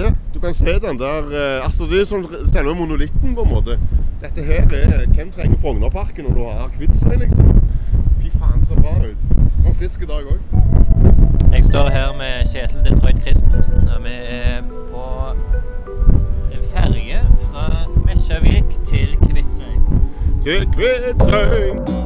Se, du kan se den der eh, Altså, det er som selve monolitten, på en måte. Dette her er Hvem trenger Frognerparken når du har Kvitsøy, liksom? Fy faen, ser bra ut. Det var en frisk dag òg. Jeg står her med Kjetil Detroit Christensen, og vi er på en ferge fra Mesjavik til Kvitsøy. Til Kvitsøy!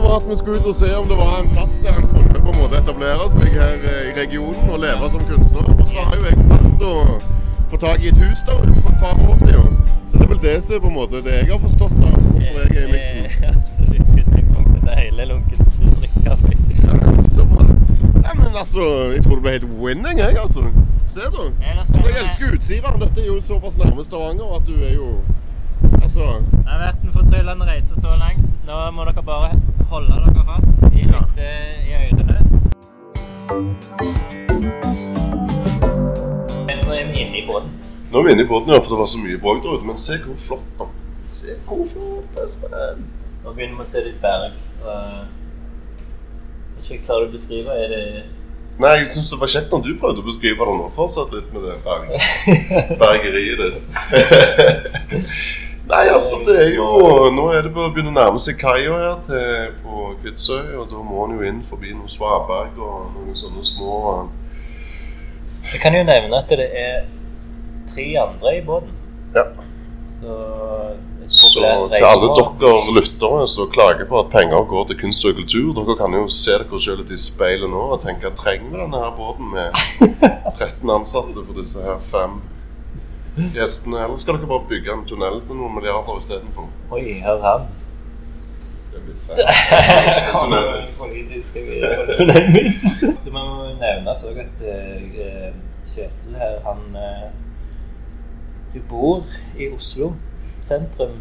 Konseptet var at vi skulle ut og se om det var en plass der han kunne på en måte etablere seg her eh, i regionen og leve som kunstner. Og så har jo jeg vært å få tak i et hus der for et par år siden. Så det er vel det som er på en måte det jeg har forstått av hvorfor jeg er i miksen. Absolutt utgangspunktet til hele lunken drikkekaffe. Ja, så bra. Ja, men altså, jeg tror det ble helt winning, jeg, altså. Se, da. Altså, jeg elsker Utsira. Dette er jo såpass nærme Stavanger at du er jo Altså Det har vært en fortryllende reise så langt. Nå må dere bare holde dere fast i litt eh, i øynene. Nå er vi inne i båten. Nå er vi inne i båten, ja, for det var så mye bråk der ute. Men se hvor flott, da. Se hvor flott det. Espen. Nå begynner vi å se litt berg. Jeg vet ikke klarer du å beskrive. Er det Nei, jeg syns det var kjekt når du prøvde å beskrive det nå. Fortsett litt med det berg, bergeriet ditt. Nei, altså, det er jo Nå er det bare å begynne å nærme seg kaia her til, på Kvitsøy, og da må en jo inn forbi noen svaberg og noen sånne små Jeg kan jo nevne at det er tre andre i båten. Ja. Så Så til alle dere lyttere som klager på at penger går til kunst og kultur, dere kan jo se dere selv litt i speilet nå og tenke trenger vi denne her båten med 13 ansatte for disse her fem gjestene? Eller skal dere bare bygge en tunnel til noen milliarder istedenfor? Oi, hør han. Det er litt seint. Politiske tunnelvits. Det må nevnes òg at eh, Kjetil her, han eh, Du bor i Oslo sentrum.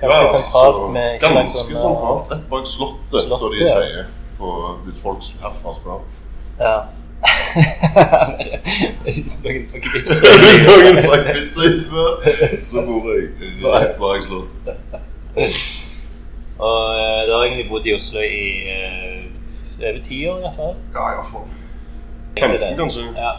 Ganske Ja, sentralt med Ganske sentralt rett bak Slottet, som de sier. På, hvis folk herfra spør. Ja. Hvis fra Kvitsøy noen fra Kvitsøy spør, så bor jeg rett bak Slottet. Og eh, da har jeg egentlig bodd i Oslo i uh, over ti år i hvert fall. Ja, iallfall. Egentlig 15, kanskje? Ja.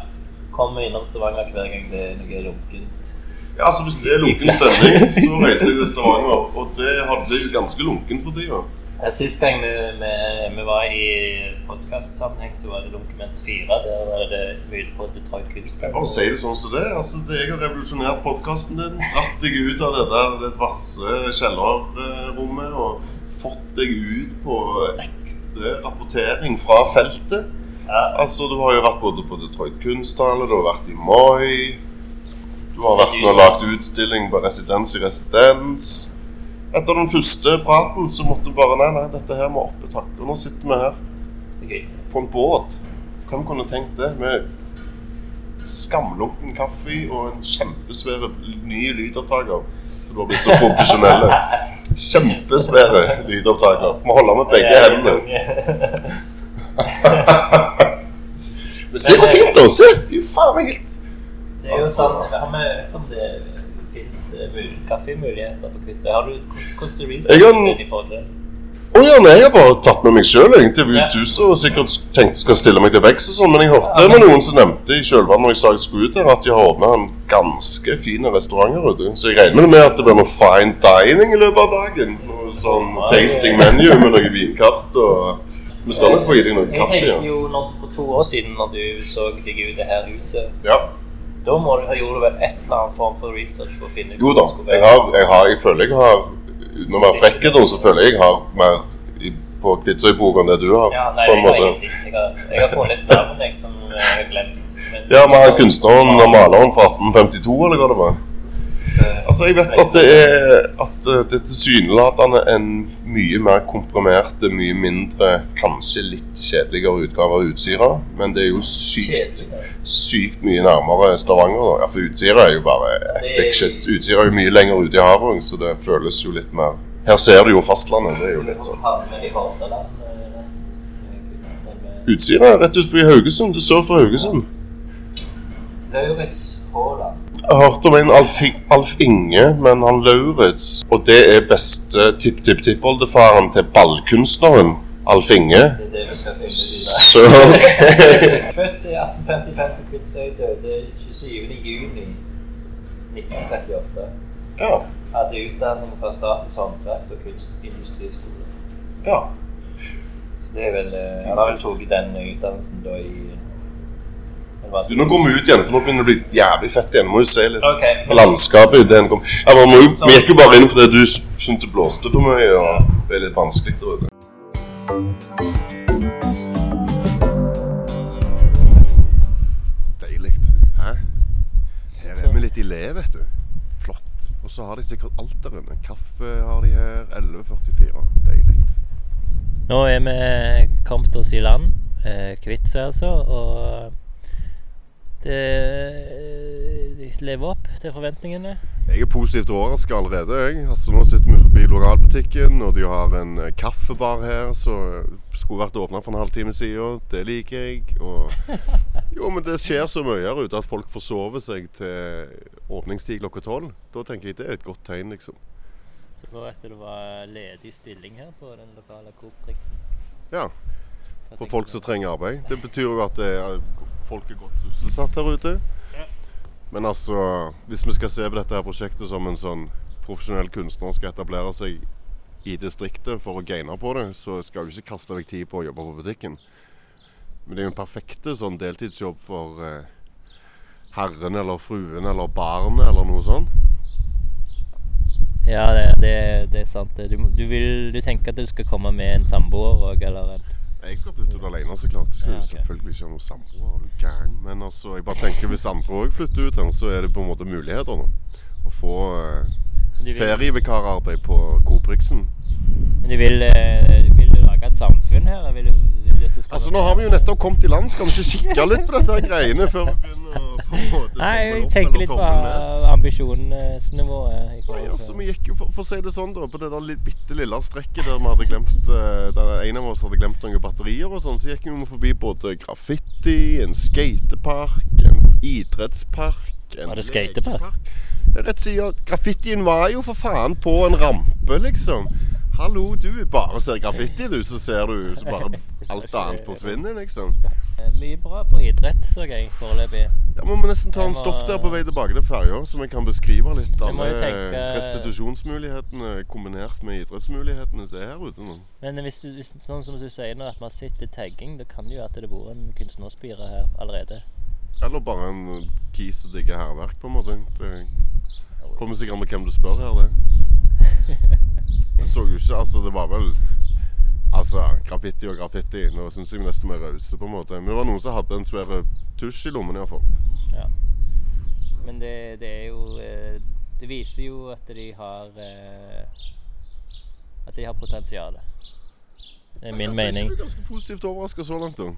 Kommer innom Stavanger hver gang det er noe lunkent. Ja, altså Hvis det er lunken stemning, så reiser jeg til Stavanger. Og det hadde jeg ganske lunken for tida. Ja, Sist gang vi, vi, vi var i podkastsammenheng, så var det Dokument 4. Der var det mye på Detroit Kunstdag. Bare si det sånn som det er. Altså, det Jeg har revolusjonert podkasten din. Dratt deg ut av det der det vasse kjellerrommet og fått deg ut på ekte rapportering fra feltet. Ja, Altså, Du har jo vært både på Detroit Kunsthall, du har vært i Moi. Du har vært med og lagd utstilling på Residens i residens. Etter den første praten så måtte vi bare Nei, nei, dette her må opp et hakk. Og nå sitter vi her er på en båt. Hvem kunne tenkt det? Med skamlunken kaffe og en kjempesvær ny lydopptaker. For du har blitt så profesjonelle. Kjempesvære lydopptaker. Må holde med begge hendene. Men se hvor fint, det er! Se! Det er jo faen meg helt Det er jo sant. Har vi hørt om det fins kaffemuligheter på Kvitsøy? Har du hvordan- Jeg har- forhold til det? Å ja, nei, jeg har bare tatt med meg sjøl til Ja. huset og sikkert tenkt skal stille meg til vekst og sånn, men jeg hørte med noen som nevnte i kjølvannet når jeg sa jeg skulle ut her, at de har åpna en ganske fin restaurant her ute. Så jeg regner med at det blir noe fine dining i løpet av dagen. Noe sånn tasting menu med noe vinkart og Vi skal nok få i deg noe Jeg kaffe. tenker Ja. jo når, For to år siden, når du så deg ut det her huset ja. Da må du ha gjort vel et eller annet form for research for å finne ut Jo da. Jeg, har, jeg, har, jeg føler jeg har Uten å være frekk, så føler jeg jeg har mer i, på Kvitsøy-boka enn det du har. Ja, nei, på en jeg, måte. Har Jeg har, jeg har funnet et navn jeg, som jeg har glemt. Men- Ja, men har kunstneren og maleren fra 1852, eller hva det var? Altså, jeg vet at det er at eh, det tilsynelatende en mye mer komprimert, mye mindre, kanskje litt kjedeligere utgave av Utsira. Men det er jo sykt, sykt mye nærmere Stavanger. Ja, For Utsira er jo bare big shit. Utsira er jo mye lenger ute i havet, så det føles jo litt mer Her ser du jo fastlandet. Det er jo litt sånn. Eh, Utsira er rett utenfor Haugesund. Du sør for Haugesund. Lauritz Haaland. Jeg hørte om en Alf, Alf Inge, men han Lauritz Og det er beste tipp-tipp-tippoldefaren til ballkunstneren Alf Inge. Det er det vi skal finne Så. Født i 1855 på Kvitsøy, døde 27. juni 1938. Ja. Hadde utdanning fra Statens håndverks- og kunstindustriskole. ja. Så det er vel, eh, han har vel tatt den utdannelsen da i Du, nå går vi ut igjen, for nå begynner det å bli jævlig fett igjen. Må jo se litt Ok. på landskapet. ute. Ja, man må jo, vi gikk jo bare inn fordi du syntes det blåste for mye og det ble litt vanskelig der ute. Deilig. Hæ? Her er vi litt i le, vet du. Flott. Og så har de sikkert alt der inne. Kaffe har de her. 11.44. Deilig. Nå er vi kommet oss i land, Kvitt seg, altså, og det eh, lever opp til forventningene. Jeg er positivt overraska allerede. jeg. Altså, nå sitter vi forbi lokalbutikken, og de har en eh, kaffebar her som skulle vært åpna for en halvtime siden. Det liker jeg. Og jo, men det skjer så mye her ute at folk forsover seg til åpningstid klokka tolv. Da tenker jeg det er et godt tegn, liksom. Så da etter det var ledig stilling her på den lokale Coop-drikten. Ja. For folk som trenger arbeid. Det betyr jo at det er, folk er godt sysselsatt her ute. Men altså, hvis vi skal se på dette her prosjektet som en sånn profesjonell kunstner skal etablere seg i distriktet for å gaine på det, så skal du ikke kaste vekk tid på å jobbe på butikken. Men det er jo en perfekte sånn deltidsjobb for eh, herren eller fruen eller barnet eller noe sånt. Ja, det, det, det er sant. Du, du, vil, du tenker at du skal komme med en samboer òg, eller en Jeg skal flytte ut alene, så klart. Det skal Ja, jo selvfølgelig ikke ha noen samboer. Er du gæren? Men altså, jeg bare tenker hvis andre òg flytter ut så er det på en måte muligheter nå. Å få eh, ferievikararbeid på Coop-Riksen. men du vil, eh, vil du lage et samfunn her? Vil vil Altså, nå har vi jo nettopp kommet i land. Skal vi ikke kikke litt på dette her greiene før vi begynner å på en måte Nei, jeg tenker litt på ambisjonsnivået. Nei, altså, vi gikk jo, for, for å si det sånn, da, på det der bitte lille strekket der vi hadde glemt eh, Der en av oss hadde glemt noen batterier og sånn, så gikk vi forbi både graffiti, en skatepark, en idrettspark en Var det skatepark? Rett siden Graffitien var jo for faen på en rampe, liksom. Hallo, du bare ser graffiti, du, så ser du så bare alt annet forsvinner, liksom. Eh, Mye bra på idrett, så jeg foreløpig. Ja, må vi nesten ta en stopp der på vei tilbake til ferja, så vi kan beskrive litt alle tenke- restitusjonsmulighetene kombinert med idrettsmulighetene som er her ute nå. Men hvis, du- hvis, sånn som du sier nå, at vi har sett da tagging, det kan jo at det bor en kunstnerspire her allerede. Eller bare en kis som digger hærverk, på en måte. Det kommer sikkert an på hvem du spør her, det. Det så jo ikke Altså, det var vel Altså, graffiti og graffiti. Nå syns jeg nesten vi er rause, på en måte. Men det var noen som hadde en svær tusj i lommen, iallfall. Ja. Men det, det er jo eh, Det viser jo at de har eh, At de har potensial. Det er min jeg mening. Er ikke du ganske positivt overraska så langt, da?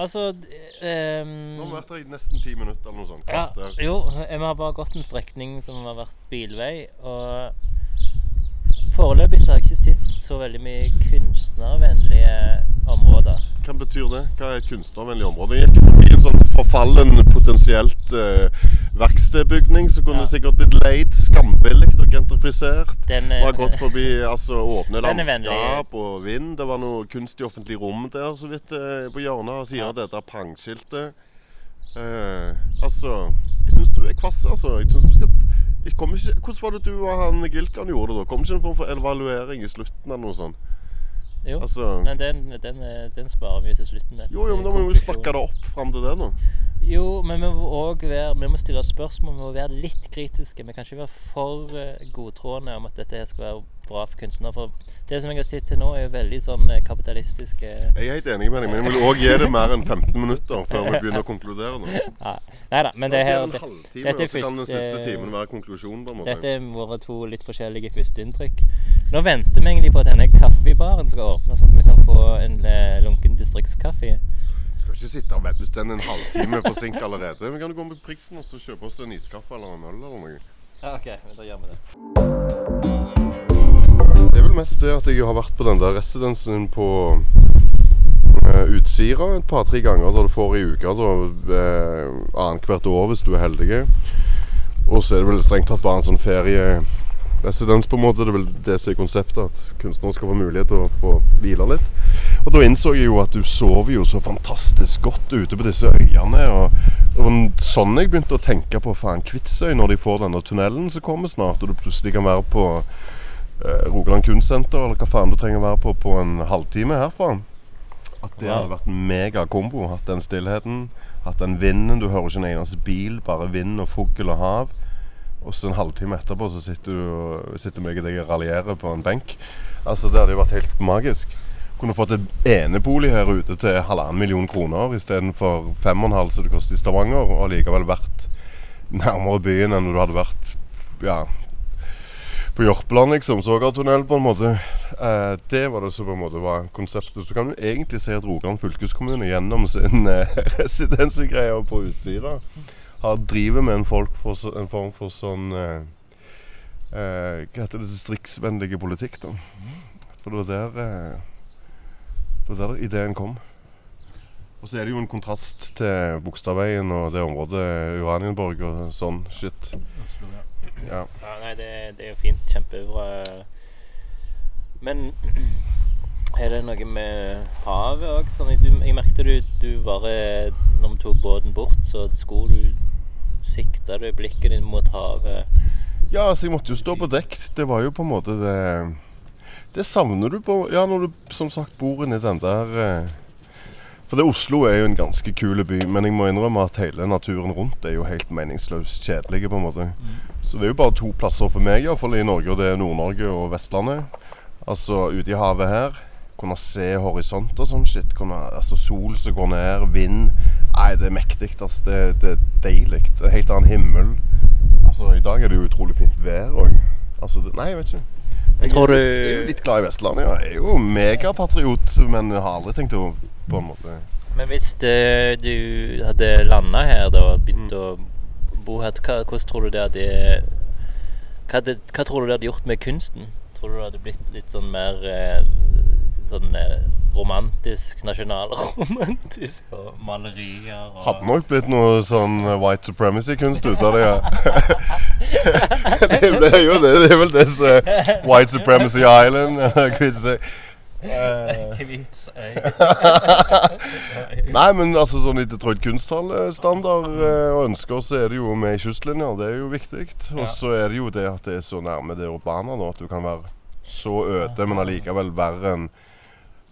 Altså um, Nå har vi vært her i nesten ti minutter eller noe sånt. ja, Jo, vi har bare gått en strekning som har vært bilvei. Og foreløpig så har jeg ikke sett så veldig mye kunstnervennlige områder. Hva betyr det? Hva er et kunstnervennlig område? Jeg gikk forbi en sånn forfallen, potensielt eh, verkstedbygning som kunne Ja. sikkert blitt leid. Skambillig og gentrifisert. Den, Og har eh, gått forbi altså, åpne landskap og vind. Det var noe kunst i offentlig rom der så vidt eh, på hjørnet og siden Ja. av dette pangskiltet. Eh, altså Jeg syns du er kvass, altså. Jeg synes du skal ikke, Hvordan var det du og han Gilkan gjorde det? da? Kom ikke en form for evaluering i slutten eller noe sånt? jo, Altså, men den, den, eh, den sparer vi jo til slutten. jo, jo, men da må vi jo snakke det opp fram til det, da. Jo, men vi må òg være Vi må stille spørsmål, vi må være litt kritiske. Vi kan ikke være for uh, godtroende om at dette skal være bra for kunstnere. For det som jeg har sett til nå, er jo veldig sånn eh, kapitalistisk Jeg er helt enig med deg, men jeg vil òg gi det mer enn 15 minutter før vi begynner å konkludere. nå. ja. Nei da, men det her det, dette er og den siste eh, timen være konklusjonen. på en måte. Dette er våre to litt forskjellige førsteinntrykk. Nå venter vi egentlig på at denne kaffebaren skal åpne, sånn at vi kan få en eh, lunken distriktskaffe. Skal ikke sitte og vente den en halvtime forsinket allerede. Vi kan gå med Priksen og så kjøpe oss en iskaffe eller en øl eller noe. Ja, OK, da gjør vi det. Vel mest det at jeg har vært på den der residensen på eh, Utsira et par-tre ganger da du får i uka. eh, Annethvert år hvis du er heldig. Og så er det vel strengt tatt bare en sånn ferieresidens, på en måte. Det er vel det som er konseptet, at kunstnere skal få mulighet til å få hvile litt. Og da innså jeg jo at du sover jo så fantastisk godt ute på disse øyene. Og det var sånn jeg begynte å tenke på faen Kvitsøy, når de får denne tunnelen som kommer snart, og du plutselig kan være på Rogaland kunstsenter, eller hva faen du trenger å være på på en halvtime herfra. At det hadde vært megakombo. Hatt den stillheten, hatt den vinden. Du hører ikke en eneste bil, bare vind og fugl og hav. Og så en halvtime etterpå så sitter du sitter meg og deg og raljerer på en benk. Altså Det hadde jo vært helt magisk. Kunne fått en enebolig her ute til halvannen million kroner istedenfor fem og en halv som det koster i Stavanger, og allikevel vært nærmere byen enn du hadde vært ja, på Jørpeland, liksom. Sågartunnel, på en måte. Eh, det var det som på en måte var konseptet. Så kan du egentlig si at Rogaland fylkeskommune gjennom sin eh, residensgreie på utsida har driver med en, for, en form for sånn eh, eh, Hva heter det? Distriktsvennlige politikk, da. For det var der eh, Det var der ideen kom. Og så er det jo en kontrast til Bogstadveien og det området Uranienborg og sånn shit. Ja. Ja, nei, det, det er jo fint. Kjempebra. Men er det noe med havet òg? Sånn, jeg- du- jeg merket du, du bare Når vi tok båten bort, så skulle du sikte du blikket ditt mot havet. Ja, altså jeg måtte jo stå på dekk. Det var jo på en måte det Det savner du på Ja, når du som sagt bor inni den der eh, For det Oslo er jo en ganske kul by, men jeg må innrømme at hele naturen rundt er jo helt meningsløst kjedelig, på en måte. Så det er jo bare to plasser for meg, iallfall i Norge, og det er Nord-Norge og Vestlandet. Altså ute i havet her. Kunne se horisont og sånn shit. Kunne, altså Sol som går ned, vind. Nei, det er mektig. Altså. Det, det er deilig. Det en helt annen himmel. Altså, I dag er det jo utrolig fint vær òg. Altså, nei, jeg vet ikke. Jeg, tror er du- litt, jeg er jo litt glad i Vestlandet. Ja. Jeg er jo megapatriot, men jeg har aldri tenkt å på en måte Men hvis det, du hadde landa her da og begynt å bo her, hva, hvordan tror du det hadde hva, hadde hva tror du det hadde gjort med kunsten? Tror du det hadde blitt litt sånn mer eh, sånn eh, romantisk, nasjonalromantisk og malerier og Hadde nok blitt noe sånn white supremacy-kunst ut av det, ja. det, det er jo det. Det er vel det som er White Supremacy Island. Eh, Kvitsøy. Nei, men altså sånn i Detroit kunsthall-standard eh, og ønsker, så er det jo med i kystlinja. Det er jo viktig. Og så er det jo det at det er så nærme det urbane, da, at du kan være så øde, men allikevel verre enn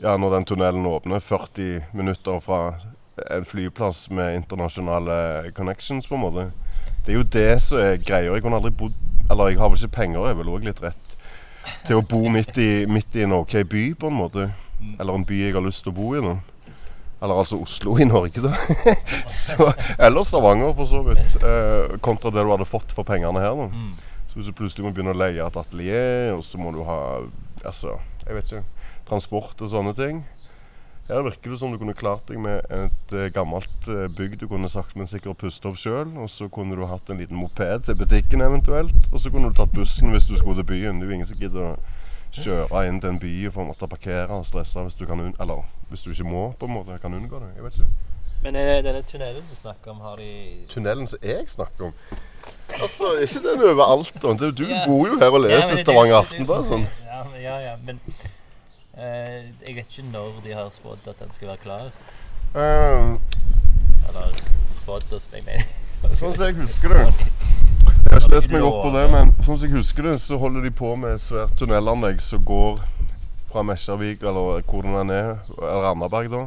ja, når den tunnelen åpner, 40 minutter fra en flyplass med internasjonale connections, på en måte. Det er jo det som er greia. Jeg kunne aldri bodd Eller jeg har vel ikke penger, jeg er vel òg litt rett til å bo midt i, midt i en OK by, på en måte. Eller en by jeg har lyst til å bo i. nå. Eller altså Oslo i Norge, da. så, eller Stavanger, for så vidt. Eh, kontra det du hadde fått for pengene her. Mm. Så hvis du plutselig må begynne å leie et atelier, og så må du ha altså, jeg vet ikke, transport og sånne ting Her virker det som du kunne klart deg med et eh, gammelt eh, bygg du kunne sagt, men sikkert puste opp sjøl. Og så kunne du hatt en liten moped til butikken eventuelt. Og så kunne du tatt bussen hvis du skulle til byen. Det er jo ingen som gidder å kjøre inn til en by for å måtte parkere og stresse hvis du kan Eller hvis du ikke må, på en måte. Kan unngå det. Jeg vet ikke. Men er denne tunnelen du snakker om, har de Tunnelen som jeg snakker om Altså, ikke den overalt? Du, du Ja. bor jo her og Ja, leser det er Stavanger det er Aftenblad. Sånn. Ja, ja, ja, men jeg vet ikke når de har spådd at den skal være klar. Eh, Eller spådd jeg mener. Sånn som jeg husker det Jeg har ikke lest meg opp på det, men sånn som jeg husker det, så holder de på med et svært tunnelanlegg som går fra Mesjarvik, eller hvor den er, eller Randaberg, da.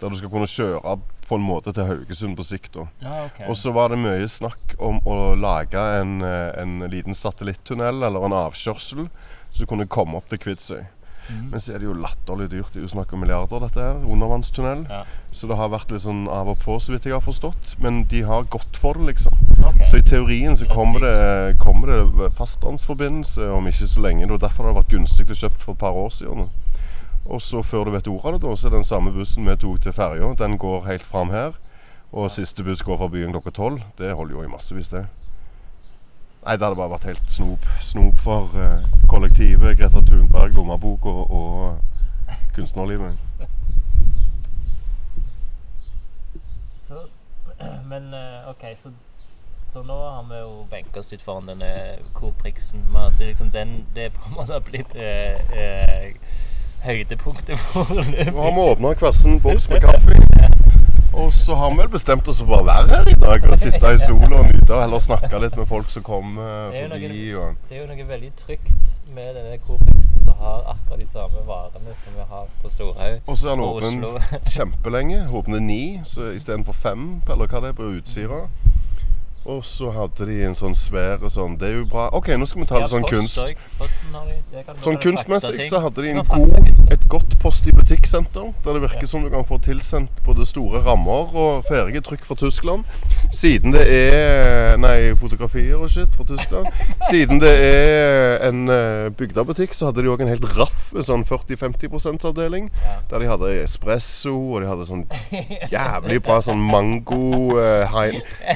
Der du skal kunne kjøre på en måte til Haugesund på sikt. da. Ja, okay. Og så var det mye snakk om å lage en, eh, en liten satellittunnel, eller en avkjørsel, Så du kunne komme opp til Kvitsøy. Men så er det jo latterlig dyrt. Det er jo snakk om milliarder, dette her. Undervannstunnel. Ja. Så det har vært litt sånn av og på, så vidt jeg har forstått. Men de har gått for det, liksom. Okay. Så i teorien så kommer det, kommer det fastlandsforbindelse om ikke så lenge. Det var derfor det har vært gunstig å kjøpe for et par år siden. Og så før du vet ordet av det, da, så er den samme bussen vi tok til ferja, den går helt fram her. Og siste buss går fra byen klokka tolv. Det holder jo i massevis, det. Nei, det hadde bare vært helt snop. Snop for uh, kollektivet, Greta Thunberg, lommeboka og, og kunstnerlivet. Så, men uh, OK, så, så nå har vi jo benka oss ut foran denne Coop-priksen. Det, er liksom den, det på en måte blitt uh, eh, høydepunktet Nå har vi åpna hver sin boks med kaffe. Og så har vi vel bestemt oss for å bare være her i dag og sitte i sola og nyte, og heller snakke litt med folk som kommer Det noe- forbi. Og Det er jo noe veldig trygt med denne Coop-priksen som har akkurat de samme varene som vi har på Storhaug. Og så er den åpen kjempelenge. Åpner ni istedenfor fem, eller hva det er, på Utsira. Og så hadde de en sånn svær sånn Det er jo bra. OK, nå skal vi ta litt sånn kunst. Sånn kunstmessig så hadde de en god, et godt post i butikksenter. Der det virker som du kan få tilsendt både store rammer og ferdige trykk fra Tyskland. Siden det er Nei, fotografier og shit fra Tyskland. Siden det er en uh, bygdebutikk, så hadde de òg en helt raff sånn 40-50 %-avdeling. Der de hadde espresso, og de hadde sånn jævlig bra sånn mango uh,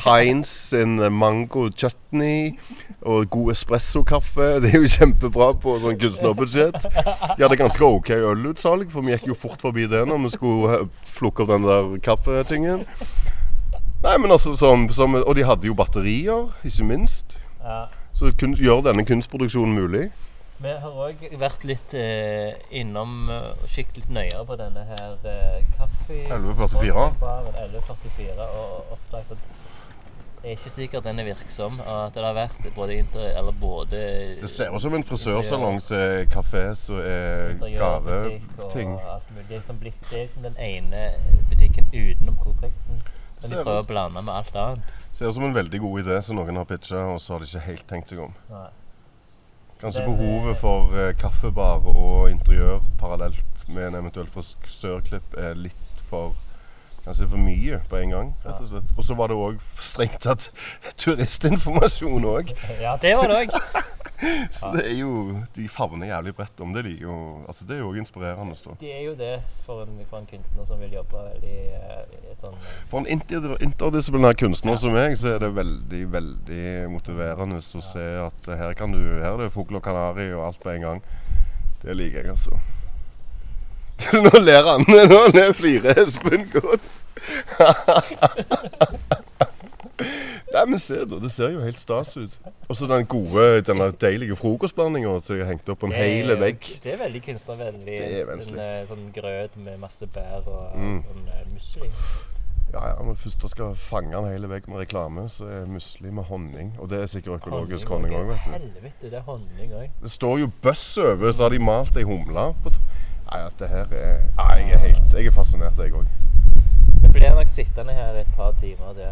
Heinz sin eh, mango chutney og god espressokaffe. Det er jo kjempebra på sånn kunstnerbudsjett. De hadde ganske OK ølutsalg, for vi gikk jo fort forbi det når vi skulle eh, plukke opp den der kaffetingen. Nei, men altså sånn, som, Og de hadde jo batterier, ikke minst. Ja. Så kun, gjør denne kunstproduksjonen mulig. Vi har òg vært litt eh, innom eh, og kikket litt nøyere på denne her eh, kaffe... 1144. 1144 og oppdaget at det er ikke sikkert den er virksom. Og at det har vært både inter... Eller både Det ser ut som en frisørsalong til kafé som er gaveting. Det er liksom blitt det er liksom den ene butikken utenom Coprixen. Men de prøver å blande med alt annet. Ser ut som en veldig god idé som noen har pitcha, og så har de ikke helt tenkt seg om. Nei. Kanskje Den, behovet eh, for uh, kaffebar og interiør parallelt med en eventuell frisørklipp er litt for Kanskje for mye på en gang, rett og slett. Og så var det òg strengt tatt turistinformasjon òg. Ja, det var det òg. Så det er jo De favner jævlig bredt om det. liker og, Altså Det er jo òg inspirerende. da. Det er jo det for en, for en kunstner som vil jobbe veldig eh, sånn eh, For en inter interdisiplinær kunstner som meg, så er det veldig veldig motiverende å se at her kan du Her er det fugl og kanari og alt på en gang. Det liker jeg, altså. Nå ler han. Nå ler flirer Espen godt. Nei, men se da. Det ser jo helt stas ut. Og så den gode, denne deilige frokostblandinga som jeg har hengt opp på en hel vegg. Det er veldig kunstnervennlig. Det er En eh, sånn grøt med masse bær og Mm. sånn eh, musli. Ja, ja, du først skal fange en hel vegg med reklame, så er musli med honning. Og det er sikkert økologisk honning òg, vet du. Helvete, det er honning òg. Det står jo bøss over, så har de malt ei humle på t- Nei, dette her er Nei, jeg er helt Jeg er fascinert, jeg òg. Vi blir nok sittende her et par timer det.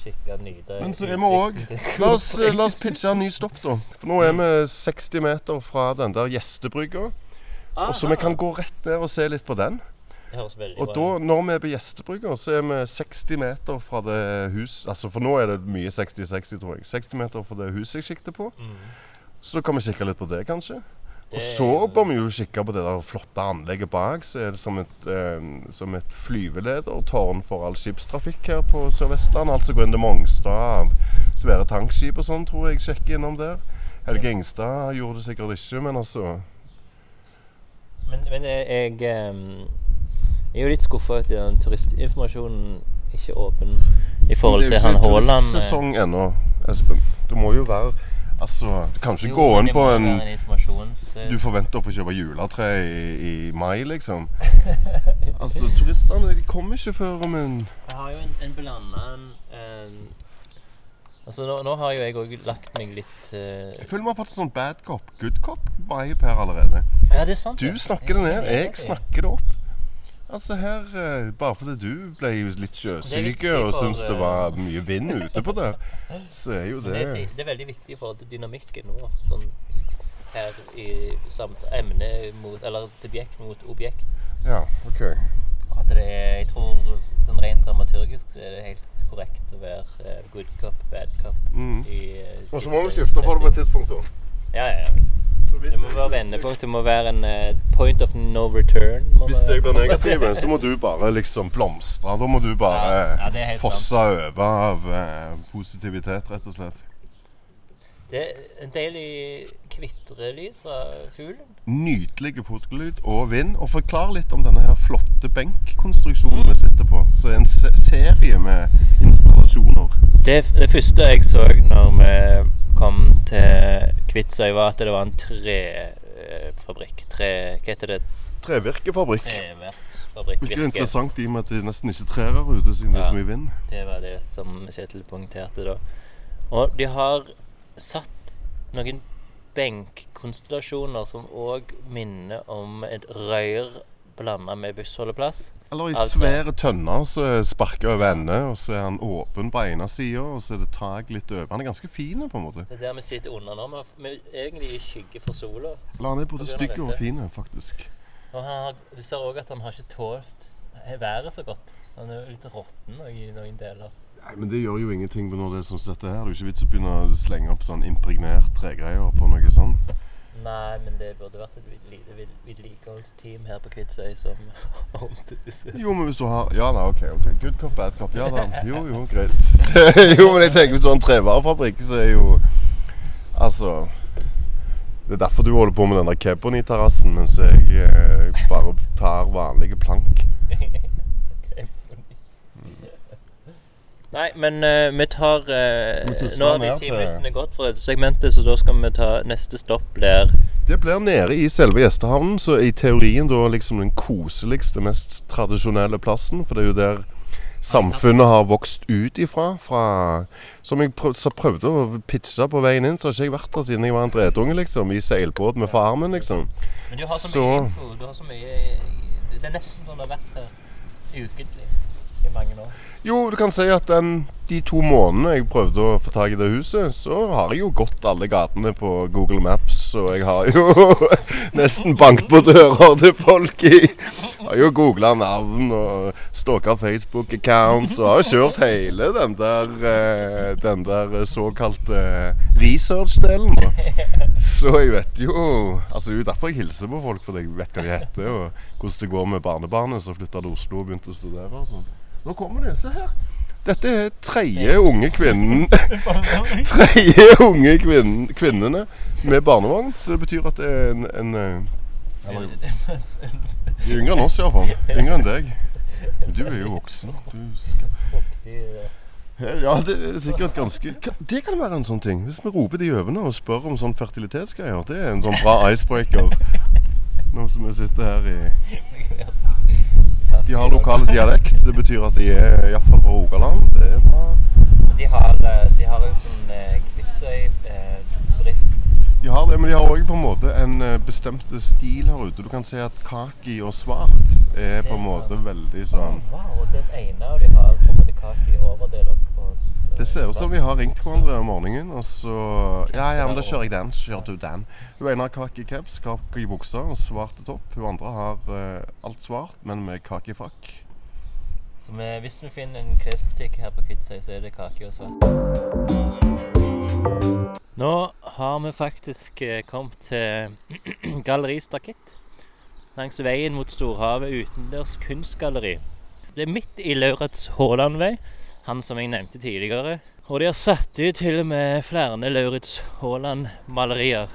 Kikke, nyte Men så er vi òg la, la oss pitche en ny stopp, da. For nå er vi 60 meter fra den der gjestebrygga. Og så vi kan gå rett ned og se litt på den. Det Og bra da, når vi er på gjestebrygga, så er vi 60 meter fra det hus Altså, for nå er det mye 60-60, tror jeg. 60 meter fra det huset jeg sikter på. Mm. Så kan vi kikke litt på det, kanskje. Og så bør vi jo kikke på det der flotte anlegget bak. Så er det som et, eh, som et flyveledertårn for all skipstrafikk her på Sør-Vestlandet. Altså gå inn til Mongstad, svære tankskip og sånn, tror jeg sjekker innom der. Helge Ingstad gjorde det sikkert ikke, men altså Men, men jeg, jeg ehm, jeg er jo litt skuffa at den turistinformasjonen ikke er åpen i forhold til han Haaland. eh. turistsesong ennå, Espen. Det må jo være Altså, du kan ikke Jo, gå inn på en en Du forventer å få kjøpe juletre i, i mai, liksom. Altså, turistene de kommer ikke før om en Jeg har jo en, en blanda Altså, nå, nå har jo jeg òg lagt meg litt uh... Jeg føler vi har fått sånn bad cop, good cop-vibe her allerede. Ja, det er sant. Du snakker det ned, jeg snakker det opp. Altså her, eh, Bare fordi du ble litt sjøsyk og for, syntes det eh, var mye vind ute på det, så er jo det Det, er, det er veldig viktig i forhold til dynamikken nå. Sånn, her i samt emne mot Eller subjekt mot objekt. Ja, ok. At det er Jeg tror sånn rent dramaturgisk så er det helt korrekt å være eh, good cop, bad cop. Mm. I, eh, Og så må vi skifte på det på et tidspunkt, da. Ja, ja, ja. Det må være vendepunkt. Det må være en uh, point of no return. Hvis jeg blir negativ, så må du bare liksom blomstre. Da må du bare Ja, ja, fosse over av uh, positivitet, rett og slett. Det er en deilig kvitrelyd fra fuglen. Nydelig fotolyd og vind. Og forklar litt om denne her flotte benkkonstruksjonen vi sitter på. Så er en se serie med installasjoner. Det, det første jeg så når vi kom til Kvitsøy, var at det var en trefabrikk. Tre, hva heter det? Trevirkefabrikk. Treverksfabrikk. Hvilket er Virke. interessant i og med at det nesten ikke trer her ute siden det er så mye vind. Det var det som Kjetil poengterte da. Og de har satt noen benkkonstellasjoner som òg minner om et røyr blanda med bussholdeplass. Eller i svære tønner så er over ende, og så er han åpen på ene sida, og så er det tak litt over. Han er ganske fin på en måte. Det er der vi sitter under nå. Vi er- egentlig i skygge for sola. Eller han er både stygg og fin, faktisk. Og han har, du ser òg at han har ikke tålt været så godt. Han er litt råtten i noen deler. Nei, Men det gjør jo ingenting når det er sånn som dette her. Det er jo ikke vits å begynne å slenge opp sånn impregnert tregreier på noe sånt. Nei, men det burde vært et vedlikeholdsteam her på Kvitsøy som ordnet disse. Jo, men hvis du har Ja, nei, OK. ok. Good cop, bad cop. Ja da. Jo, jo, greit. jo, men jeg tenker hvis du har en trevarefabrikk, så er jo Altså Det er derfor du holder på med den der Kebony-terrassen, mens jeg eh, bare tar vanlige plank. Nei, men uh, vi tar eh, tusle Nå har de ti minuttene gått for dette segmentet, så da skal vi ta neste stopp blir Det blir nede i selve gjestehavnen, så i teorien da liksom den koseligste, mest tradisjonelle plassen. For det er jo der samfunnet har vokst ut ifra. Fra, som jeg prøv, så prøvde å pitche på veien inn, så har ikke jeg vært der siden jeg var en dredunge, liksom. I seilbåt med farmen, liksom. Men du har så, Så- mye info. Du har så mye Det er nesten som du har vært her ukentlig i mange år. Jo, du kan si at den, de to månedene jeg prøvde å få tak i det huset, så har jeg jo gått alle gatene på Google Maps, og jeg har jo nesten banket på dører til folk i Har jo googla navn og stalka Facebook-accounts og har kjørt hele den der, eh, den der såkalte research-delen. Så jeg vet jo Altså Det er jo derfor jeg hilser på folk, fordi jeg vet hva de heter, og hvordan det går med barnebarnet som flytta til Oslo og begynte å studere. og sånn. Nå kommer de. Se her. Dette er tredje unge kvinnen Tredje unge kvinnen, kvinnene med barnevogn. Så det betyr at det er en, en eh, eller, De er yngre enn oss, iallfall. Yngre enn deg. Du er jo voksen. Du skal Ja, det er sikkert ganske Det kan være en sånn ting. Hvis vi roper de øvende og spør om sånn fertilitetsgreier, det er en sånn bra icebreaker. Nå som vi sitter her i De har lokal dialekt. Det betyr at de er iallfall fra Rogaland. Det er bra. De har, eh, de har en sånn eh, Kvitsøy-brist. De har det, men de har òg på en måte en eh, bestemt stil her ute. Du kan se at kaki og svart er på en måte veldig sånn Wow, og det ene av de har på en måte kaki i overdeler på Det ser ut som vi har ringt hverandre om morgenen, og så Ja, ja, men da kjører jeg den. Så kjører du den. Hun ene har kaki caps, kake i buksa og svarte topp. Hun andre har uh, alt svart, men med kaki frakk. Så vi, hvis vi finner en klesbutikk her på Kvitsøy, så er det kake og svart. Nå har vi faktisk eh, kommet til Galleri Stakitt. Langs veien mot Storhavet utendørs kunstgalleri. Det er midt i Lauritz Haaland-vei, han som jeg nevnte tidligere. Og de har satt ut til og med flere Lauritz Haaland-malerier.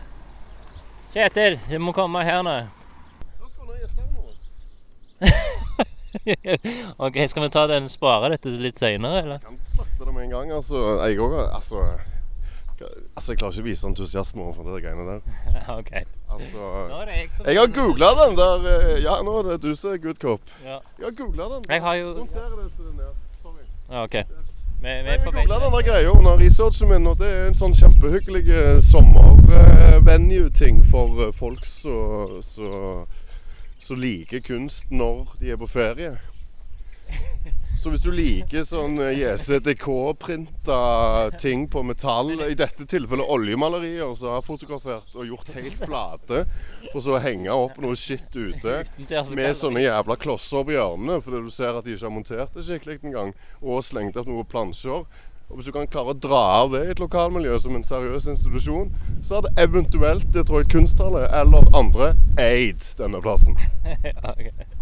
Kjetil, du må komme her nå. ok, skal vi ta den, spare dette litt seinere, eller? Jeg Kan slakte det med en gang. Altså, jeg òg altså, altså, jeg klarer ikke å vise entusiasme overfor de greiene der. ok. Altså Nå jeg Jeg har googla den der eh, Ja, nå er det du som er good cop. Ja, Jeg har googla den. Jeg har jo- Monter det til den er. Ja ok. Vi, vi Jeg er på vei. googla den der greia under researchen min, og det er en sånn kjempehyggelig eh, sommervenue-ting for eh, folk som liker kunst når de er på ferie. Så hvis du liker sånn JCDK-printa ting på metall, i dette tilfellet oljemalerier som har fotografert og gjort helt flate, for så å henge opp noe shit ute med sånne jævla klosser på hjørnene fordi du ser at de ikke har montert det skikkelig engang, og slengt opp noen plansjer. Og Hvis du kan klare å dra av det i et lokalmiljø som en seriøs institusjon, så hadde eventuelt Detroit Kunsthalle eller andre eid denne plassen. okay. ok.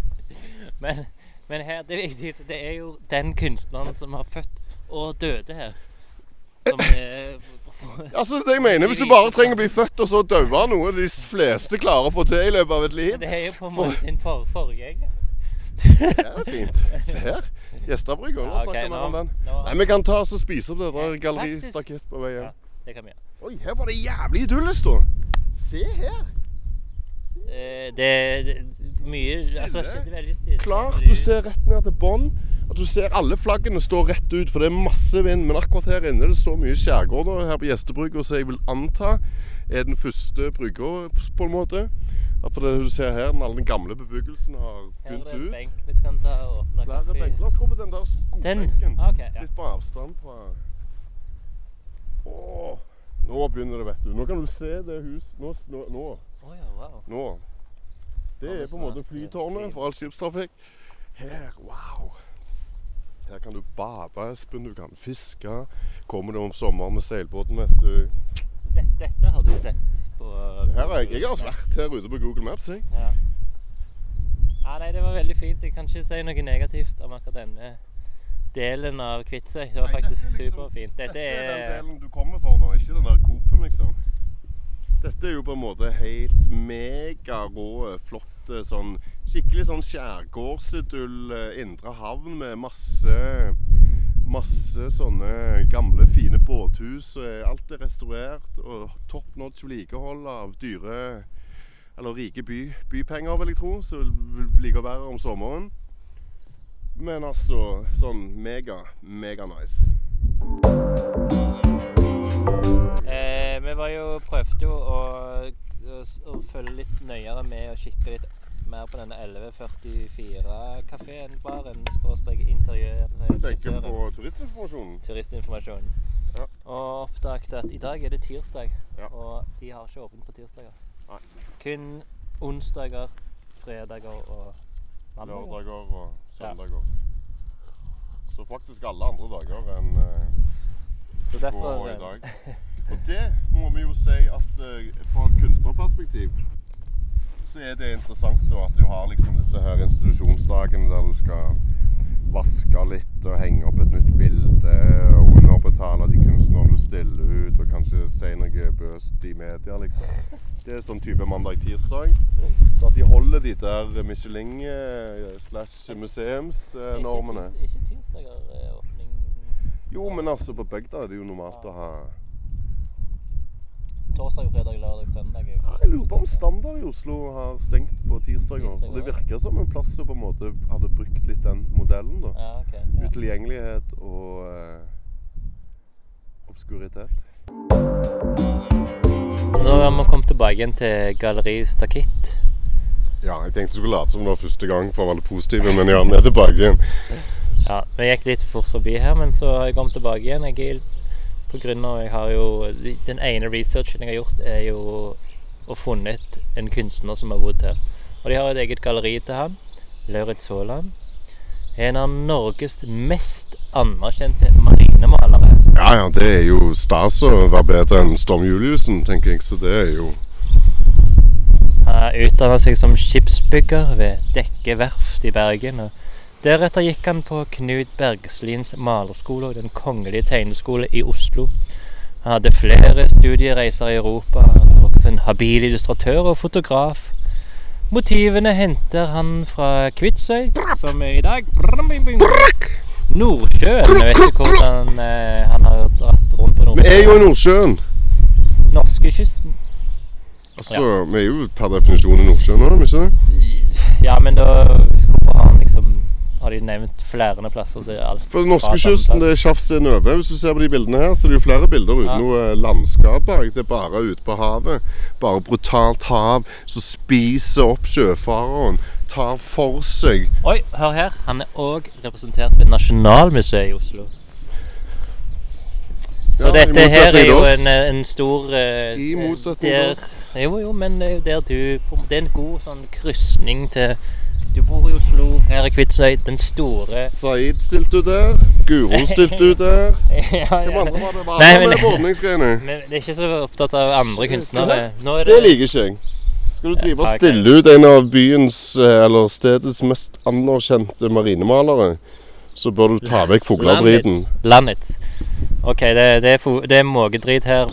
Men, men her, det er viktig, det er jo den kunstneren som har født og døde her. Som er Altså, det jeg mener, Hvis du bare trenger å bli født og så daue av noe de fleste klarer å få til i løpet av et liv Det er jo på en måte din for, forgjenger. Det er fint. Se her. Gjestabrygga. Ja, okay, nå- om den. nå- Nei, Vi kan ta oss og spise opp det der galleristakett på vei Ja, det kan vi gjøre. Oi, her var det jævlig idyllisk, da. Se her. Eh, Det er mye Altså, det veldig stille. Klart du ser rett ned til bånn. At du ser alle flaggene står rett ut, for det er masse vind. Men akkurat her inne er det så mye skjærgård her på gjestebrygga som jeg vil anta er den første brygga, på en måte. For det du ser her, all den gamle bebyggelsen har Her er begynt det en ut. benk vi kan ta og åpne Flere kaffe. benker. La oss gå på den der Den? skobenken. Ok, ja. Litt på avstand fra Åh, Nå begynner det, vet du. Nå kan du se det huset. Nå. nå, nå. Å ja, wow. nå. Det er på en måte flytårnet for all skipstrafikk. Her, wow. Her kan du bade, Espen. Du kan fiske. Kommer du om sommeren med seilbåten, vet du. Dette, dette har du sett på Her er, jeg, har vært her ute på Google Maps. Jeg. Ja. ja. Nei, det var veldig fint. Jeg kan ikke si noe negativt om akkurat denne delen av Kvitsøy. Det var Nei, faktisk dette liksom- superfint. Dette Dette er den er delen du kommer for nå, ikke den der Coop-en, liksom. Dette er jo på en måte helt megarå, flotte sånn Skikkelig sånn skjærgårdsidyll, eh, indre havn med masse Masse sånne gamle, fine båthus. Alt er restaurert og top notch vedlikehold av dyre Eller rike by, bypenger, vil jeg tro, som vil like å være om sommeren. Men altså sånn mega, mega nice. eh, Vi var jo, prøvde jo å, å, å følge litt nøyere med og kikke litt mer på denne 1144-kafeen, baren, skråstrek interiør. Du tenker på turistinformasjonen? Turistinformasjonen. Ja. Og oppdaget at i dag er det tirsdag, Ja. og de har ikke åpent på tirsdager. Nei. Kun onsdager, fredager og mandager. Lørdager og søndager. Så faktisk alle andre dager enn uh, Så går i eh, dag. Og det må vi jo si at eh, fra et kunstnerperspektiv så er det interessant da, at du har liksom disse her institusjonsdagene der du skal vaske litt og henge opp et nytt bilde og underbetale de kunstnerne du stiller ut, og kanskje si noe bøst i media, liksom. Det er sånn type mandag-tirsdag. Så at de holder de der Michelin eh. Ikke, tirsdager er åpning Jo, men altså på bygda er det jo normalt å ha Torsdag, fredag, lørdag, søndag. er Jeg lurer på om. Standard i Oslo har stengt på tirsdager. Og det virker som en plass som på en måte hadde brukt litt den modellen. da. Ja, okay. Ja. Utilgjengelighet og eh, obskuritet. Nå har vi kommet tilbake igjen til Galleri Stakitt. Ja, jeg tenkte du skulle late som det var første gang for å være positiv, men ja, vi er tilbake igjen. Ja, vi gikk litt fort forbi her, men så har jeg kommet tilbake igjen. Jeg er på grunn av jeg har jo Den ene researchen jeg har gjort, er jo å funnet en kunstner som har bodd her. Og de har et eget galleri til han. Lauritz Haaland. En av Norges mest anerkjente marinemalere. Ja, ja, det er jo stas å være bedre enn Storm Juliussen, tenker jeg. Så det er jo Han utdanna seg som skipsbygger ved Dekke verft i Bergen. og Deretter gikk han på Knut Bergslins malerskole og Den kongelige tegneskole i Oslo. Han hadde flere studiereiser i Europa, også en habil illustratør og fotograf. Motivene henter han fra Kvitsøy, som er i dag Nordsjøen. Jeg vet ikke hvordan eh, han har dratt rundt på Nordsjøen. Vi er jo i Nordsjøen. Norskekysten. Altså, vi er jo per definisjon i Nordsjøen nå, er vi ikke det? Ja, men da Hvorfor har han liksom har de nevnt flere plasser. Så alt For norskekysten det er Tjafs Nøve. Hvis du ser på de bildene her, så er det jo flere bilder uten Ja. noe landskap bak. Det er bare ute på havet. Bare brutalt hav som spiser opp sjøfareren. Tar for seg. Oi, hør her. Han er òg representert ved Nasjonalmuseet i Oslo. Så Ja, dette her er jo en, en stor uh, I motsetning til oss. Jo, jo, men det er jo der du Det er en god sånn krysning til Du bor i Oslo, her er Kvitsøy, den store Saeed stilte ut der. Guro stilte ut der. ja, Hvem andre var det? Var Nei, men- åpningsgreiene? Men det er ikke så opptatt av andre kunstnere. Nå er Det liker ikke jeg. Skal du drive og stille ut en av byens, eh, eller stedets mest anerkjente marinemalere, så bør du ta vekk fugledriten. Landets. Landets. OK, det, det, er, det er måkedrit her.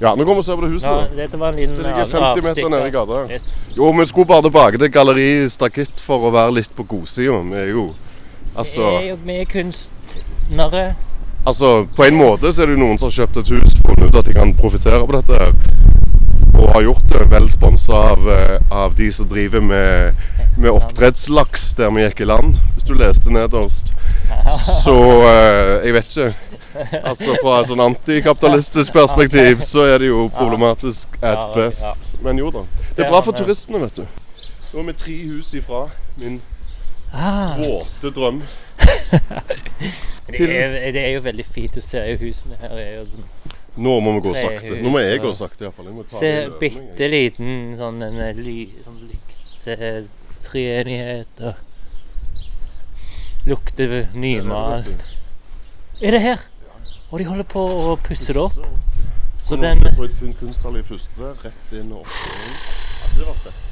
Ja, nå kommer vi og ser på det huset. ja, dette var en liten Det ligger 50 meter nede i gata. Yes. Jo, vi skulle bare tilbake til Galleri Stakitt for å være litt på godsida. Vi er jo Vi Altså, er jo vi er kunstnere. altså På en måte så er det jo noen som har kjøpt et hus, funnet ut at de kan profitere på dette. Og har gjort det vel sponsa av, eh, av de som driver med, med oppdrettslaks der vi gikk i land. Hvis du leste nederst. Så eh, jeg vet ikke. Altså Fra et sånn antikapitalistisk perspektiv så er det jo problematisk at best. Men jo da. Det er bra for turistene, vet du. Nå er vi tre hus ifra min Ah, våte drøm. det, er, det er jo veldig fint. Du ser jo husene her. er jo sånn Nå må vi gå sakte. Nå må jeg gå sakte iallfall. Se bitte liten sånn en eh, ly, sånn lyktetreenighet og Lukter nymalt. Er det her? Og de holder på å pusse det opp. Så den Jeg tror jeg fant kunsthall i første, rett inn og opp. Altså, det var fett.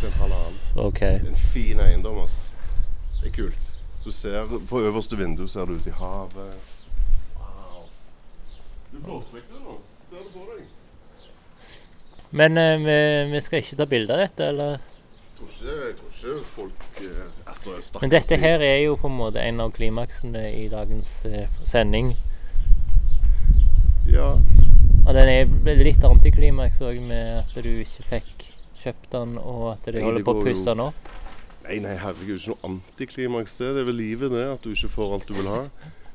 Til en halvannen. OK. Det er en fin eiendom, ass. Det er kult. Du ser På øverste vindu ser du ut i havet. Wow. Du blåsvekter nå. Ser du på deg? Men eh, vi, vi skal ikke ta bilde av dette, eller? Jeg tror ikke, jeg tror ikke folk eh, altså, Men dette her er jo på en måte en av klimaksene i dagens eh, sending. Ja. Og den er litt antiklimaks òg, med at du ikke fikk kjøpt den, og at de Nei, holder på å pusse den opp. Nei, nei, herregud, ikke noe antiklimaks det. Det er vel livet, det. At du ikke får alt du vil ha.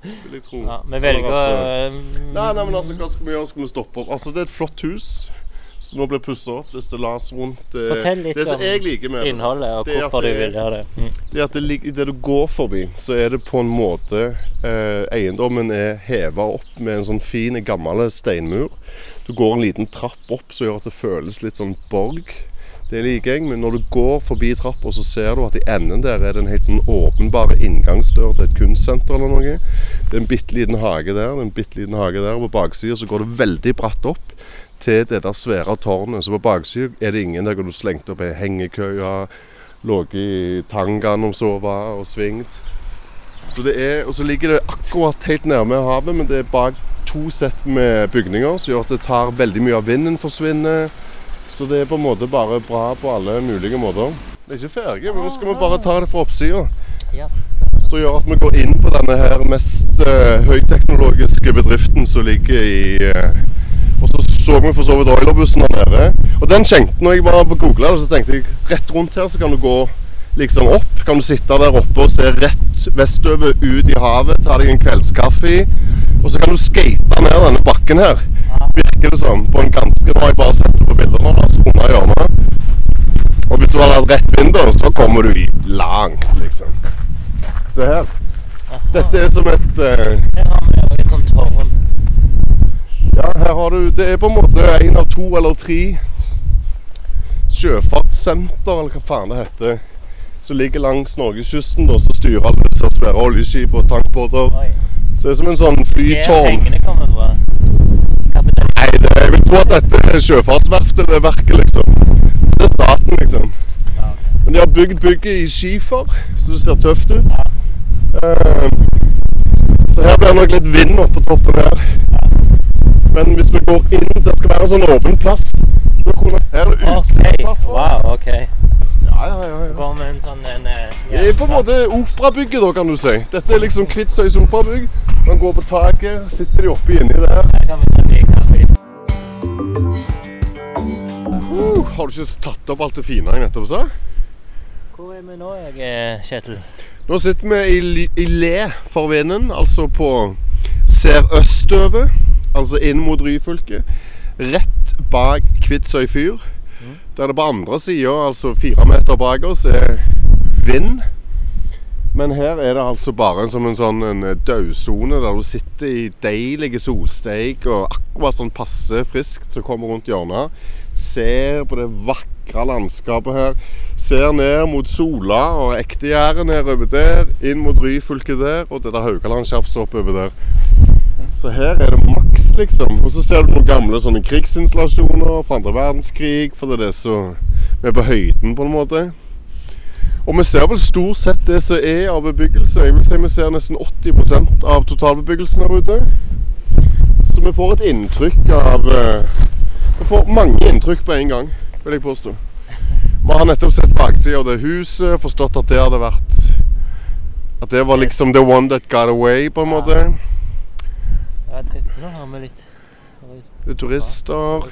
Vil jeg tro. Ja, vi velger å eh, altså, Nei, nei, men altså, hva skal vi gjøre? Skal vi stoppe opp? Altså, det er et flott hus. Som nå blir pussa opp. Det er stillas rundt. eh, Fortell litt det som om jeg liker med innholdet, og det hvorfor du det vil gjøre det. Mm. det er at det, det du går forbi, så er det på en måte eh, Eiendommen er heva opp med en sånn fin, gammel steinmur. Du går en liten trapp opp som gjør at det føles litt sånn borg. Det liker jeg, men når du går forbi trappa, så ser du at i enden der er det en helt åpenbar inngangsdør til et kunstsenter eller noe. Det er en bitte liten hage der, det er en bitte liten hage der, og på baksida så går det veldig bratt opp til det der svære tårnet. Så på baksida er det ingen der du slengte opp ei hengekøye, ligget i tangaen og sova og svingt. Så det er, og så ligger det akkurat helt nærme havet, men det er bak to sett med bygninger som gjør at det tar veldig mye av vinden forsvinner. Så det er på en måte bare bra på alle mulige måter. Det er ikke ferdig, men nå skal vi bare ta det fra oppsida. så Som gjør at vi går inn på denne her mest uh, høyteknologiske bedriften som ligger i Og så vi for så vidt Oilerbussen der nede. Og den kjente når jeg var på googla det, så tenkte jeg rett rundt her så kan du gå liksom opp. Kan du sitte der oppe og se rett vestover ut i havet, ta deg en kveldskaffe. Og så kan du skate ned denne bakken her. Virker det som. På en ganske Nå har jeg bare sett det på bilder nå, da, unna hjørnet. Og hvis du hadde hatt rett vindu, så kommer du langt, liksom. Se her. Dette er som et eh, Ja, her har du Det er på en måte en av to eller tre sjøfartssenter, eller hva faen det heter, som ligger langs norgeskysten, som styrer alle disse svære oljeskip og tankbåter. Så det er som en sånn flytårn. pengene kommer fra. Nei, det, jeg vil tro at dette er Sjøfartsverftet, det verket, liksom. Det er staten, liksom. Ja, okay. Men de har bygd bygget i skifer, så det ser tøft ut. Ja. Uh, så her blir det nok litt vind oppå toppen her. Men hvis vi går inn Det skal være en sånn åpen plass. Her er det utsiktsplatform. Wow, OK. Ja, ja, ja, ja. Med en sånn en eh, Det er på en måte operabygget, da, kan du si. Dette er liksom Kvitsøys operabygg. Man går på taket, sitter de oppi inni der. Uh, har du ikke tatt opp alt det fine jeg nettopp sa? Hvor er vi nå, jeg, eh, Kjetil? Nå sitter vi i, i le for vinden, altså på Ser østover, altså inn mot Ryfylke. Rett bak Kvitsøy fyr. Der det på andre sida, altså fire meter bak oss, er vind. Men her er det altså bare som en sånn en daudsone der du sitter i deilige solsteik og akkurat sånn passe friskt som kommer rundt hjørnet. Ser på det vakre landskapet her. Ser ned mot Sola og Ektegjerdet nedover der. Inn mot Ryfylke der, og det der Haugaland-tjafset oppover der. Så her er det maks, liksom. Og så ser du noen gamle sånne krigsinstallasjoner fra andre verdenskrig, for det er det som Vi er på høyden, på en måte. Og vi ser vel stort sett det som er av bebyggelse. Jeg vil si vi ser nesten 80% av totalbebyggelsen her ute. Så vi får et inntrykk av eh, Vi får mange inntrykk på en gang, vil jeg påstå. Vi har nettopp sett baksida av det huset, forstått at det hadde vært At det var liksom the one that got away, på en måte. Det er trist nå har vi litt Det er turister.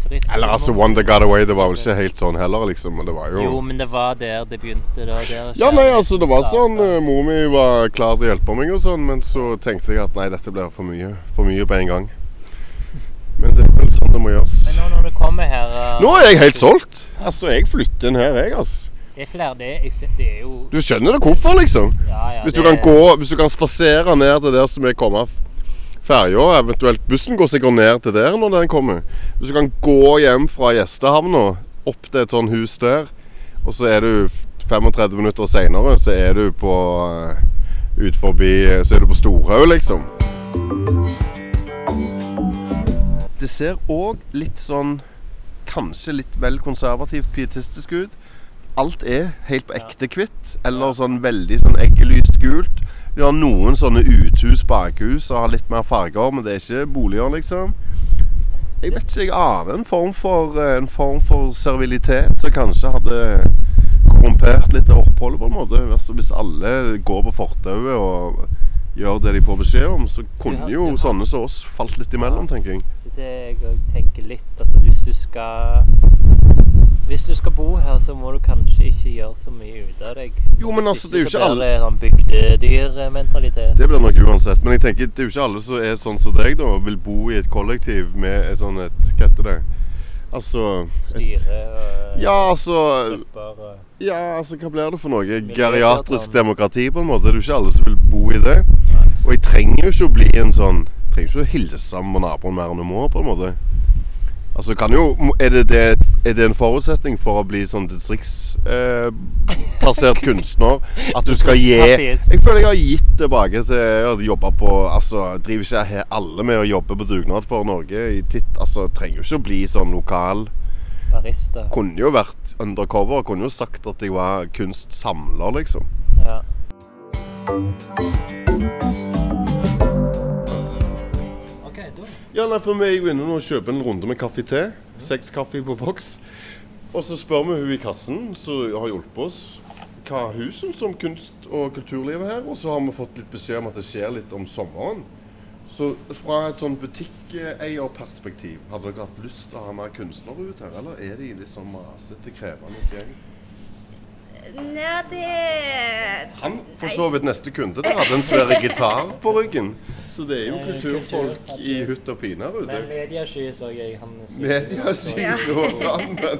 Turister Eller altså one that got away, det var vel ikke helt sånn heller, liksom. Det var jo Jo, men det var der det begynte. Det var der Ja, nei, altså det var sånn eh, Mor mi var klar til å hjelpe meg og sånn, men så tenkte jeg at nei, dette blir for mye. For mye på en gang. Men det er vel sånn det må gjøres. Men nå når du kommer her uh, Nå er jeg helt solgt. Altså, jeg flytter inn her, jeg, altså. Det er flere det, ser- det er jo Du skjønner det hvorfor, liksom? ja, ja, Hvis du det- kan gå, hvis du kan spasere ned til der som er kommet ferja, eventuelt bussen går sikkert ned til der når den kommer. Hvis du kan gå hjem fra gjestehavna opp til et sånt hus der, og så er du 35 minutter seinere, så er du på uh, ut forbi Så er du på Storhaug, liksom. Det ser òg litt sånn Kanskje litt vel konservativt pietistisk ut. Alt er helt på ekte hvitt, eller sånn veldig sånn eggelyst gult. Vi har noen sånne uthus, bakhus, og har litt mer farger, men det er ikke boliger, liksom. Jeg vet ikke, jeg aner en form for, eh, en form for servilitet som kanskje hadde korrumpert litt av oppholdet, på en måte. Altså, hvis alle går på fortauet og gjør det de får beskjed om, så kunne jo sånne som oss falt litt imellom, tenker jeg. Det det jeg tenker litt, at hvis du skal Hvis du skal bo her, så må du kanskje ikke gjøre så mye ut av deg. Jo, men altså, det er jo så ikke blir det sånn bygdedyrmentalitet. Det blir nok uansett. Men jeg tenker, det er jo ikke alle som er sånn som deg, da. Vil bo i et kollektiv med et sånn et Hva heter det? Altså Styre og Ja, altså grupper og Ja, altså, hva blir det for noe? Geriatrisk demokrati, på en måte. Det er jo ikke alle som vil bo i det. Nei. Og jeg trenger jo ikke å bli en sånn trenger ikke å hilse med naboen mer enn jeg må, på en måte. Altså, kan jo Er det, det, er det en forutsetning for å bli sånn distriktsbasert eh, kunstner? At du skal gi Jeg føler jeg har gitt tilbake til å jobbe på Altså, driver ikke he- alle med å jobbe på dugnad for Norge i titt Altså, trenger jo ikke å bli sånn lokal. barista. Kunne jo vært undercover. Kunne jo sagt at jeg var kunstsamler, liksom. Ja. OK, da Ja, nei, for vi er jo inne og kjøper en runde med kaffe te. Seks kaffe på boks. Og så spør vi hun i kassen som har hjulpet oss, hva hun syns om kunst- og kulturlivet her. Og så har vi fått litt beskjed om at det skjer litt om sommeren. Så fra et sånn butikkeierperspektiv, hadde dere hatt lyst til å ha mer kunstnere ut her? Eller er de liksom sånn masete, krevende gjeng? Nei, det Han for så vidt neste kunde. Der hadde en svær gitar på ryggen. Så det er jo kulturfolk i hutt og pine her Men ute. mediasky så jeg han Mediasky sådan, men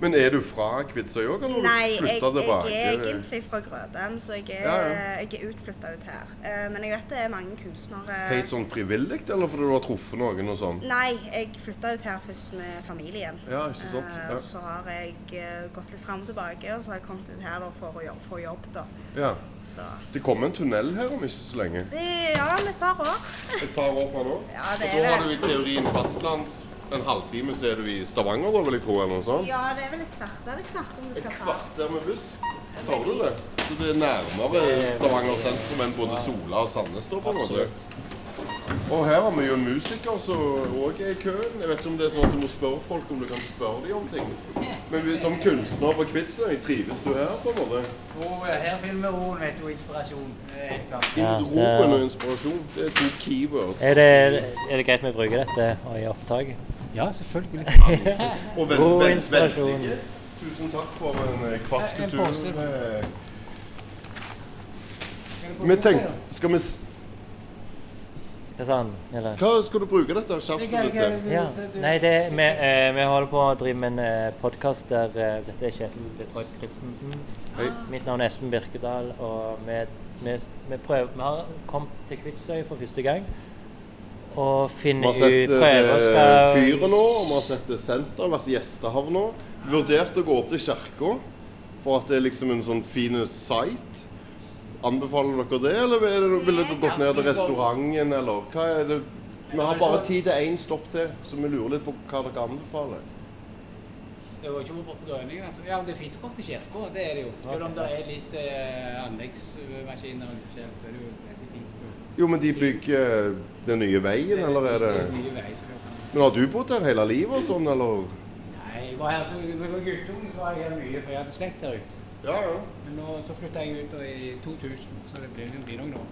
Men er du fra Kvitsøy òg, eller har du flytta tilbake? Nei, jeg jeg er egentlig fra Grødem, så jeg er, Ja, ja. jeg er utflytta ut her. Eh, Men jeg vet det er mange kunstnere Helt sånn frivillig, eller fordi du har truffet noen og sånn? Nei, jeg flytta ut her først med familien. Ja, ikke sant? Eh, Ja. Så har jeg eh, gått litt fram og tilbake, og så har jeg kommet ut her for å jobbe, få jobb. da. ja. Så Det kommer en tunnel her om ikke så lenge. det, Ja, om et par år. Et par år fra nå. Ja, det er Og er da har du i teorien fastlands. En halvtime så er du i Stavanger, da, vil jeg tro, eller noe sånt. Ja, det er vel et kvarter vi snakker om det Et skal ta. kvarter med buss. Hører du det? Så det er nærmere Stavanger sentrum enn både Sola og Sandnes, da, på en måte. Og her har vi jo en musiker som òg er i køen. Jeg vet ikke om det er sånn at du må spørre folk om du kan spørre dem om ting. Men vi, som kunstner på Kvitsøy, trives du her, på en måte? Og her vi roen, vet du, og inspirasjon. Det er helt klart. Ja, Roen og inspirasjon, det er to keywords. Er det, er det greit vi bruker dette i opptak? Ja, selvfølgelig. Og vel- God vel- inspirasjon. veldige. Tusen takk for en eh, kvass kultur. eh. Vi tenker tenk, skal vi s- Hva sa han? Eller? Hva skal du bruke dette hva- til? Ja. Nei, det, vi, eh, vi holder på å drive med en eh, podkast der eh, Dette er Kjetil Detroit Christensen. Hei. Mitt navn er Espen Birkedal, og vi, vi, vi, prøver, vi har kommet til Kvitsøy for første gang. Og Vi har sett ut Prøver eh, skal fyret nå, og vi har sett senter, vært gjestehavn nå. Vurdert å gå opp til kirka for at det er liksom en sånn fin site. Anbefaler dere det, eller vil dere- ville dere gått ned til restauranten, eller hva er det? Vi har bare tid til én stopp til, så vi lurer litt på hva dere anbefaler. Det var ikke på Grønningen. Altså. Ja, men det er fint å komme til kirka, det er det jo. Selv om det er litt eh, anleggsmaskiner og litt forskjellig, så er det jo. Jo, men de bygger den nye veien, eller er det. Men har du bodd her hele livet og sånn, eller? Nei, jeg var her som guttunge, så var jeg her mye, for jeg hadde slekt her ute. Ja, ja. Men nå så flytta jeg ut i 2000, så det blir, det blir noen år.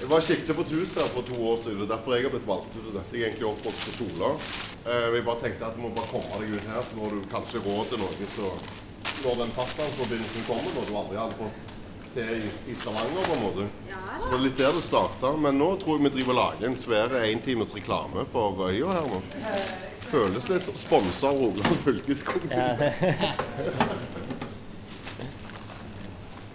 Jeg var sikta på et hus her for to år siden. og Derfor jeg har blitt valgt ut. Dette er egentlig oppvokst på Sola. Eh, jeg bare tenkte at du må bare komme deg ut her, så når du kanskje råd til noe. Så når den fastlandsforbindelsen kommer, når du aldri hadde fått til i, i Stavanger, på en måte. Ja Så det var litt der det starta. Men nå tror jeg vi driver og lager en svær entimes reklame for øya her nå. Føles litt sponsa av Rogaland fylkeskommune. Ja.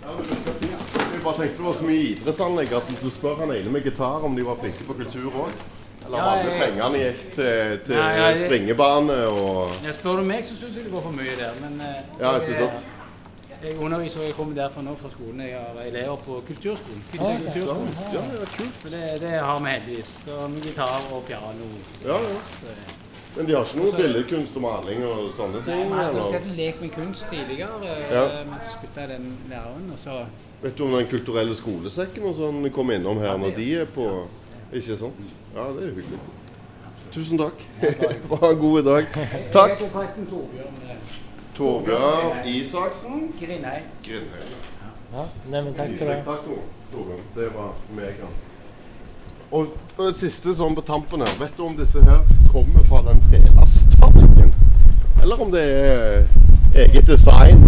Jeg bare tenkte det var så mye idrettsanlegg at du spør han ene med gitar om de var flinke på kultur òg. Eller om Ja, alle pengene gikk til, til ja, ja, jeg- springebane og Ja, spør du meg, så syns jeg det går for mye der, men eh, Ja, jeg synes at Jeg underviser, og jeg kommer derfor nå fra skolen. Jeg har elever på kulturskolen. Ah, kulturskolen. Sånn. Ja, ja, kult. Så det, det har vi heldigvis. Da har vi gitar og piano. Ja, ja. Men de har ikke noe billedkunst og maling og sånne ting? Vi har eller? sett en lek med kunst tidligere, eh, Ja. men så slutta den læreren. Og så Vet du om Den kulturelle skolesekken og sånn kommer innom her når de er på Ikke sant? Ja, det er hyggelig. Tusen takk. Ha en god dag. Takk. Jeg heter forresten Torbjørn Torbjørn Isaksen. Grindheim. Grindheim. ja. Nei, men takk skal du ha. Takk, Torbjørn. Det var mega. Og det siste sånn på tampen her. Vet du om disse her kommer fra den trelastfabrikken? Eller om det er eget design?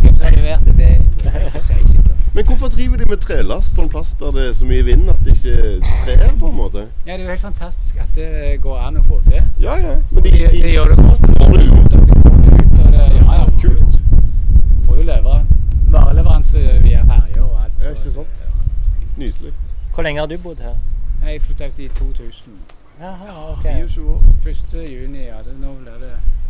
Som har levert det, det jeg ikke si sikkert. Men hvorfor driver de med trelast på en plass der det er så mye vind at det ikke er trær, på en måte? Ja, det er jo helt fantastisk at det går an å få til. Ja, ja. Men de, De, de, de gjør det godt. får det jo. Ut av det, ja, ja, Kult. Får jo levere vareleveranse via ferje og alt. Ja, så- ikke sant? Nydelig. Hvor lenge har du bodd her? Jeg flytta ut i 2000. Jaha, ok. 24 år. 1. juni, ja. Det, nå blir det 23 år.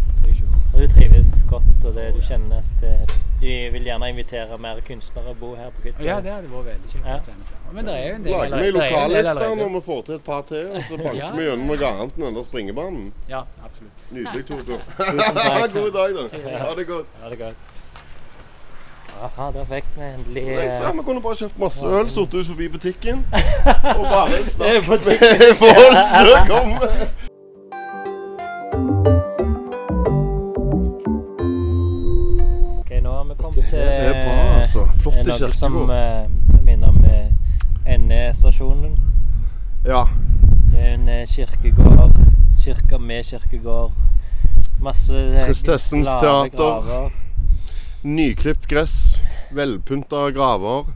Så du trives godt, og det du kjenner at eh, de vil gjerne invitere mer kunstnere å bo her på Kvitsøy? Ja, det hadde vært veldig kjekt. Ja. Men det er jo en del Lager vi er allerede. når vi får til et par til, og så banker Ja. vi gjennom noe annet enn den springebanen. Ja, absolutt. Nydelig, takk. God dag, da. Ha det godt. Ha det er godt. Aha, da fikk vi endelig Nei, så, eh, Vi kunne bare kjøpt masse øl, sittet ut forbi butikken og bare snakket med folk til å komme. Nå det til Det er bra, altså. Flotte noe som eh, minner om eh, endestasjonen. Ja. Det er en eh, kirkegård. Kirke med kirkegård. Masse Tristessens teater. graver. Nyklipt gress, velpynta graver.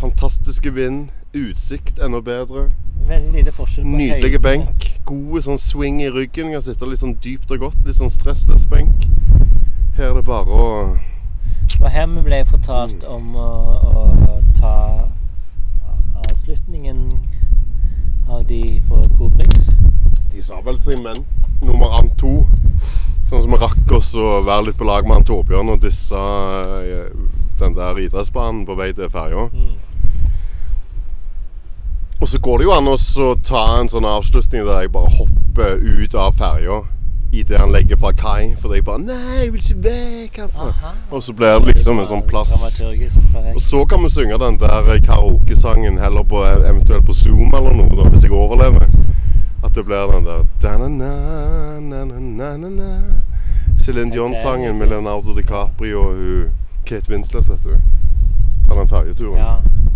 Fantastiske vind. Utsikt enda bedre. Veldig lite forskjell på Nydelige høyde. benk. Gode sånn swing i ryggen. Kan sitte litt sånn dypt og godt. Litt sånn stressless benk. Her er det bare å var her vi ble fortalt om å, å ta avslutningen av de på Kobrix. De sa vel sin menn nummer an to. Sånn som vi rakk oss å være litt på lag med han Torbjørn og disse eh, den der idrettsbanen på vei til ferja. Mm. Og så går det jo an å ta en sånn avslutning der jeg bare hopper ut av ferja legger fra kai. Fordi jeg bare Nei, jeg vil ikke vekk herfra. Og så blir det liksom en sånn plass. Og så kan vi synge den der karaokesangen heller på eventuelt på Zoom eller noe, da, hvis jeg overlever. At det blir den der. Céline Dion-sangen med Leonardo DiCaprio og Kate Winslet, vet du. Fra den ferjeturen.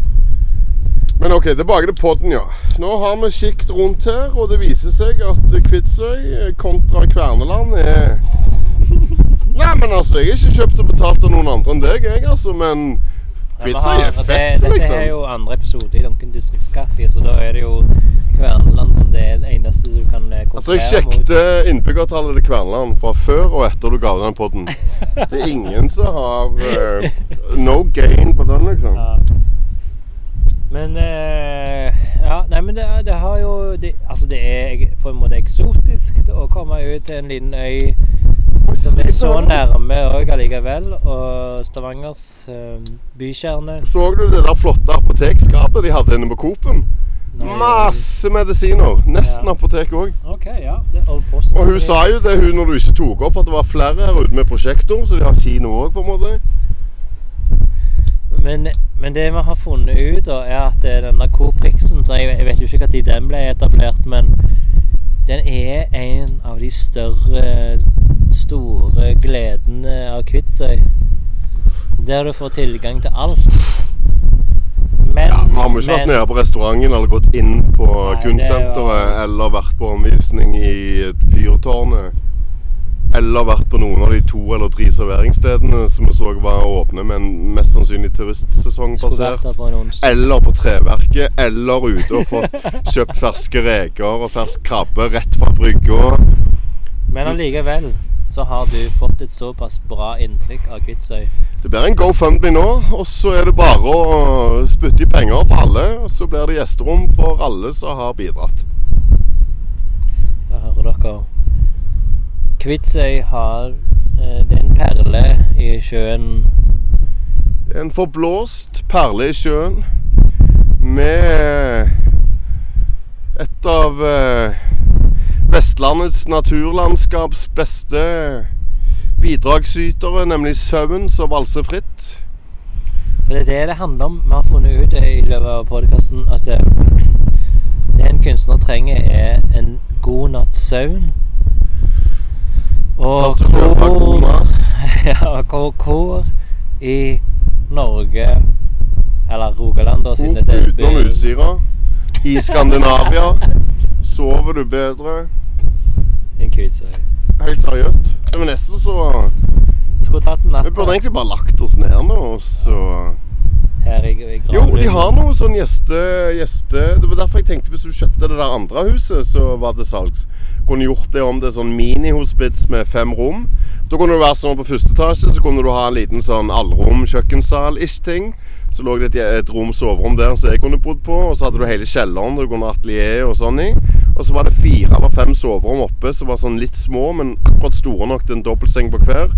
Men ok, tilbake til podden, ja. Nå har vi kikket rundt her, og det viser seg at Kvitsøy kontra Kverneland er Nei, men altså, jeg har ikke kjøpt og betalt av noen andre enn deg, jeg, altså. Men Kvitsøy er det, liksom. Dette er jo andre episode i Duncan Distriktskaffe, så da er det jo Kverneland som det er det eneste du kan eh, Altså, jeg konkurrere sjekket innbyggertallet til Kverneland fra før og etter du ga den podden. Det er ingen som har uh, no gain på den, liksom. Ja. Men eh, Ja, nei, men det, det har jo det, Altså, det er på en måte eksotisk å komme ut til en liten øy som er så nærme òg allikevel, og Stavangers eh, bykjerne. Så du det der flotte apotekskapet de hadde inne på Coop-en? Masse medisiner. Nesten Ja. apotek òg. Okay, ja. Og hun sa jo det hun når du ikke tok opp, at det var flere her ute med prosjektor, så de har kino òg, på en måte. Men, men det vi har funnet ut, da, er at denne Coop-Riksen så jeg, jeg vet jo ikke når den ble etablert, men den er en av de større, store gledene av Kvitsøy. Der du får tilgang til alt. Men, Ja, Vi har ikke vært nede på restauranten eller gått inn på Nei, kunstsenteret var- eller vært på omvisning i fyrtårnet. Eller vært på noen av de to eller tre serveringsstedene som vi så var åpne, men mest sannsynlig turistsesong onsdag. Eller på Treverket, eller ute og fått kjøpt ferske reker og fersk krabbe rett fra brygga. Men allikevel så har du fått et såpass bra inntrykk av Kvitsøy. Det blir en GoFundMe nå, og så er det bare å spytte i penger for alle. Og så blir det gjesterom for alle som har bidratt. Da hører dere. Kvitsøy har eh, Det er en perle i sjøen. En forblåst perle i sjøen med et av eh, Vestlandets naturlandskaps beste bidragsytere, nemlig sauen som valser fritt. For det er det det handler om. Vi har funnet ut i løpet av podkasten at det, det en kunstner trenger, er en god natts søvn. Og hvor. Ja, hvor, hvor i Norge Eller Rogaland, da, siden dette er Utenom Utsira. I Skandinavia sover du bedre. en Kvitsøy. Helt seriøst. Det var nesten så Skulle tatt en natt Vi burde egentlig bare lagt oss ned nå, og så her i, i Jo, de har noe sånn gjeste... gjeste... Det var derfor jeg tenkte hvis du kjøpte det der andre huset, så var det salgs. Kunne gjort det om til sånn minihospits med fem rom. Da kunne det være sånn på første etasje, så kunne du ha en liten sånn allrom kjøkkensal-ish ting. Så lå det et, et rom soverom der som jeg kunne bodd på, og så hadde du hele kjelleren der du kunne ha atelier og sånn i. Og så var det fire eller fem soverom oppe som var sånn litt små, men akkurat store nok til en dobbeltseng på hver.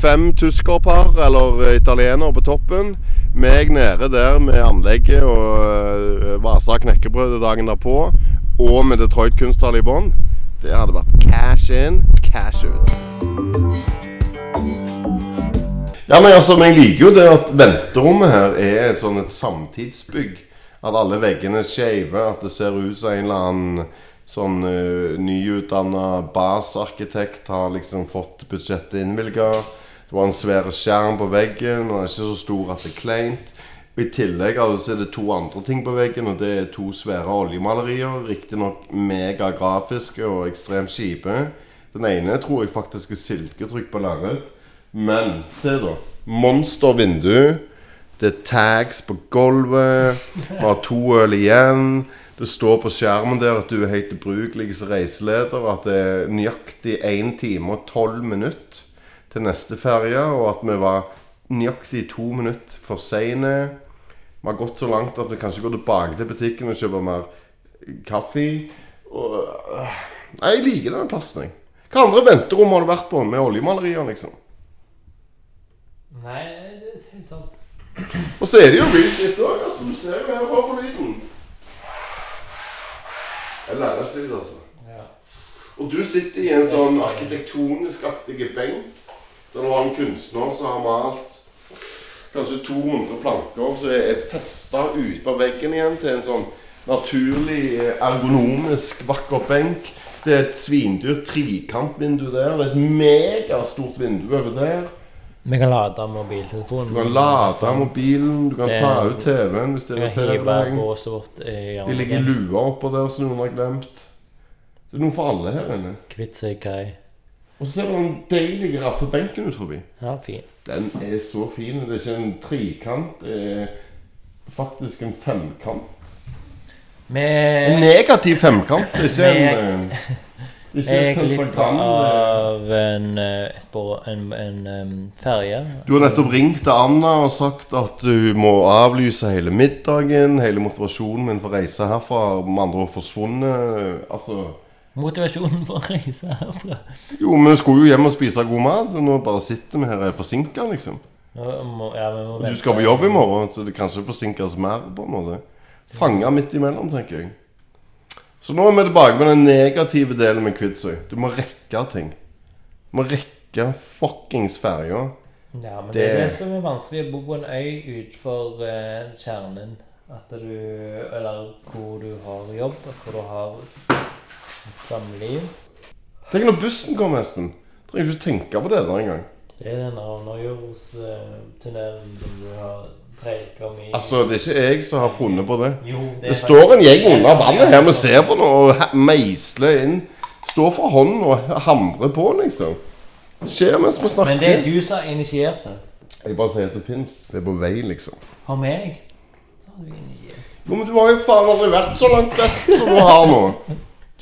Fem tyskerpar, eller italienere på toppen. Meg nede der med anlegget og øh, Vasa knekkebrød dagen derpå. Og med Detroit kunsthall i bånn. Det hadde vært cash in, cash out. Ja, men altså, jeg liker jo det at venterommet her er et sånn et samtidsbygg. At alle veggene er skeive, at det ser ut som en eller annen sånn uh, nyutdanna basarkitekt har liksom fått budsjettet innvilga. Det var en svær skjerm på veggen, og den er ikke så stor at det er kleint. Og I tillegg altså, er det to andre ting på veggen, og det er to svære oljemalerier. Riktignok megagrafiske og ekstremt kjipe. Den ene tror jeg faktisk er silketrykk på lerret. Men se, da. Monstervindu. Det er tags på gulvet. Vi har to øl igjen. Det står på skjermen der at du er helt ubrukelig som reiseleder. At det er nøyaktig 1 time og 12 minutter til neste ferje. Og at vi var nøyaktig to minutter for seine. Vi har gått så langt at vi kanskje går tilbake til butikken og kjøper mer kaffe. Og, nei, jeg liker denne plassen, jeg. Hva andre venterom har du vært på med oljemalerier, liksom? Nei, det er helt sant. Og så er det jo real shit òg. Altså, du ser jo her bare på lyden. Jeg lærer litt, altså. Ja. Og du sitter i en sånn arkitektonisk-aktig benk der du har en kunstner som har malt kanskje 200 planker som er festa utpå veggen igjen til en sånn naturlig, eh, ergonomisk, vakker benk. Det er et svindyrt trikantvindu der. Det er et megastort vindu over der. Vi kan lade mobiltelefonen. Du kan lade mobilen, du kan Det- ta ut TV-en hvis det båset vårt i De ligger i lua oppå der som noen har glemt. Det er noe for alle her inne. Kvitsøy kai. Og så ser du den deilige raffebenken ut forbi. Ja, fin. Den er så fin. Det er ikke en trikant, det er faktisk en femkant. En negativ femkant. Det er ikke en Med- en Det jeg er ikke glipp en av en, eh, en, en em, ferje. Du har nettopp ringt til Anna og sagt at du må avlyse hele middagen. Hele motivasjonen min for å reise herfra med andre ord forsvunnet. Altså Motivasjonen for å reise herfra. Jo, men vi skulle jo hjem og spise god mat, og nå bare sitter vi her og er forsinka, liksom. Må, ja, vi må du skal på jobb i morgen, så det kanskje forsinkes mer, på en måte. Fanga midt imellom, tenker jeg. Så nå er vi tilbake med den negative delen med Kvitsøy. Du må rekke ting. Du må rekke fuckings ferja. Ja, men det, Det- er det som er vanskelig å bo på en øy utenfor eh, kjernen. At du Eller hvor du har jobb, hvor du har samliv. Tenk når bussen kommer, Espen. Trenger ikke tenke på det der engang. Det er den Arnøyjordstunnelen som du har preika om i Altså, det er ikke jeg som har funnet på det. Jo, det, Det står en gjeng under vannet her. Vi ser på nå, og meisler inn. Står for hånden og hamrer på, liksom. Det skjer mens vi snakker. Men det er du som har initiert det. Jeg bare sier at det fins. Det er på vei, liksom. For meg så har du initiert. Jo, men du har jo faen aldri vært så langt vest som du har nå.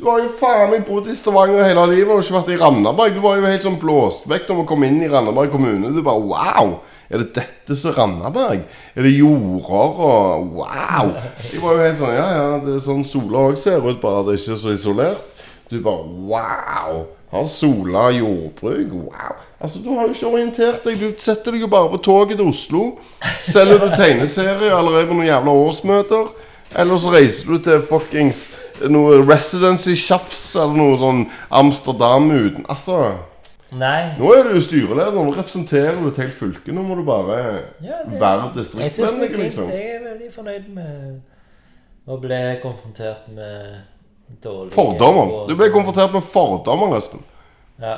Du har jo faen meg bodd i Stavanger hele livet og ikke vært i Randaberg. Du var jo helt sånn blåst vekk når vi kom inn i Randaberg kommune. Du bare wow! Er det dette som er Randaberg? Er det jorder og wow? Jeg var jo helt sånn Ja, ja, det er sånn Sola òg ser ut, bare det er ikke så isolert. Du bare wow! Har Sola jordbruk? Wow! Altså, Du har jo ikke orientert deg. Du setter deg jo bare på toget til Oslo. Selger du tegneserier eller er på noen jævla årsmøter. Eller så reiser du til fuckings noe residency-tjafs eller noe sånn Amsterdam uten Altså, Nei. nå er du jo styreleder. Nå representerer du et helt fylke. Nå må du bare Ja, det- være distriktsvennlig, liksom. Jeg er veldig fornøyd med å bli konfrontert med dårlige Fordommer. Du ble konfrontert med fordommer, Espen. Ja.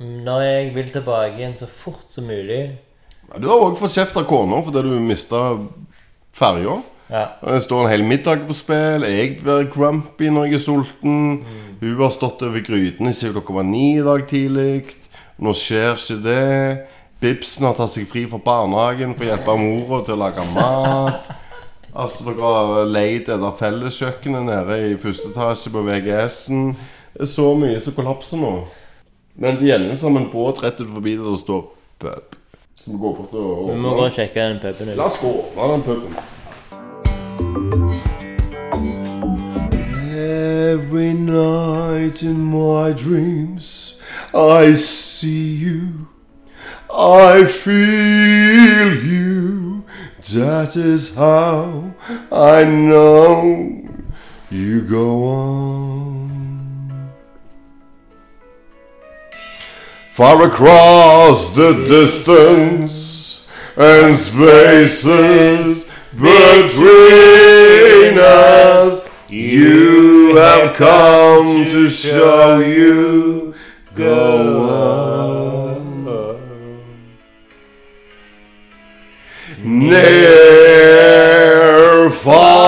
Når jeg vil tilbake igjen så fort som mulig Ja, Du har òg fått kjeft av kona fordi du mista ferja. Ja. Det står en hel middag på spill. Jeg blir grumpy når jeg er sulten. Hun har stått over grytene siden klokka var ni i dag tidlig. Nå skjer ikke det. Bibsen har tatt seg fri fra barnehagen for å hjelpe mora til å lage mat. Altså, Dere har leid etter felleskjøkkenet nede i første etasje på VGS-en. Det er så mye som kollapser nå. Men det gjelder som en båt rett ut forbi der det står pub. Skal vi gå bort og Vi må gå og sjekke den puben. La oss gå åpne den puben. Every night in my dreams I see you. I feel you. That is how I know you go on. Far across the distance and spaces between us, you have come to show you go on. Near, far,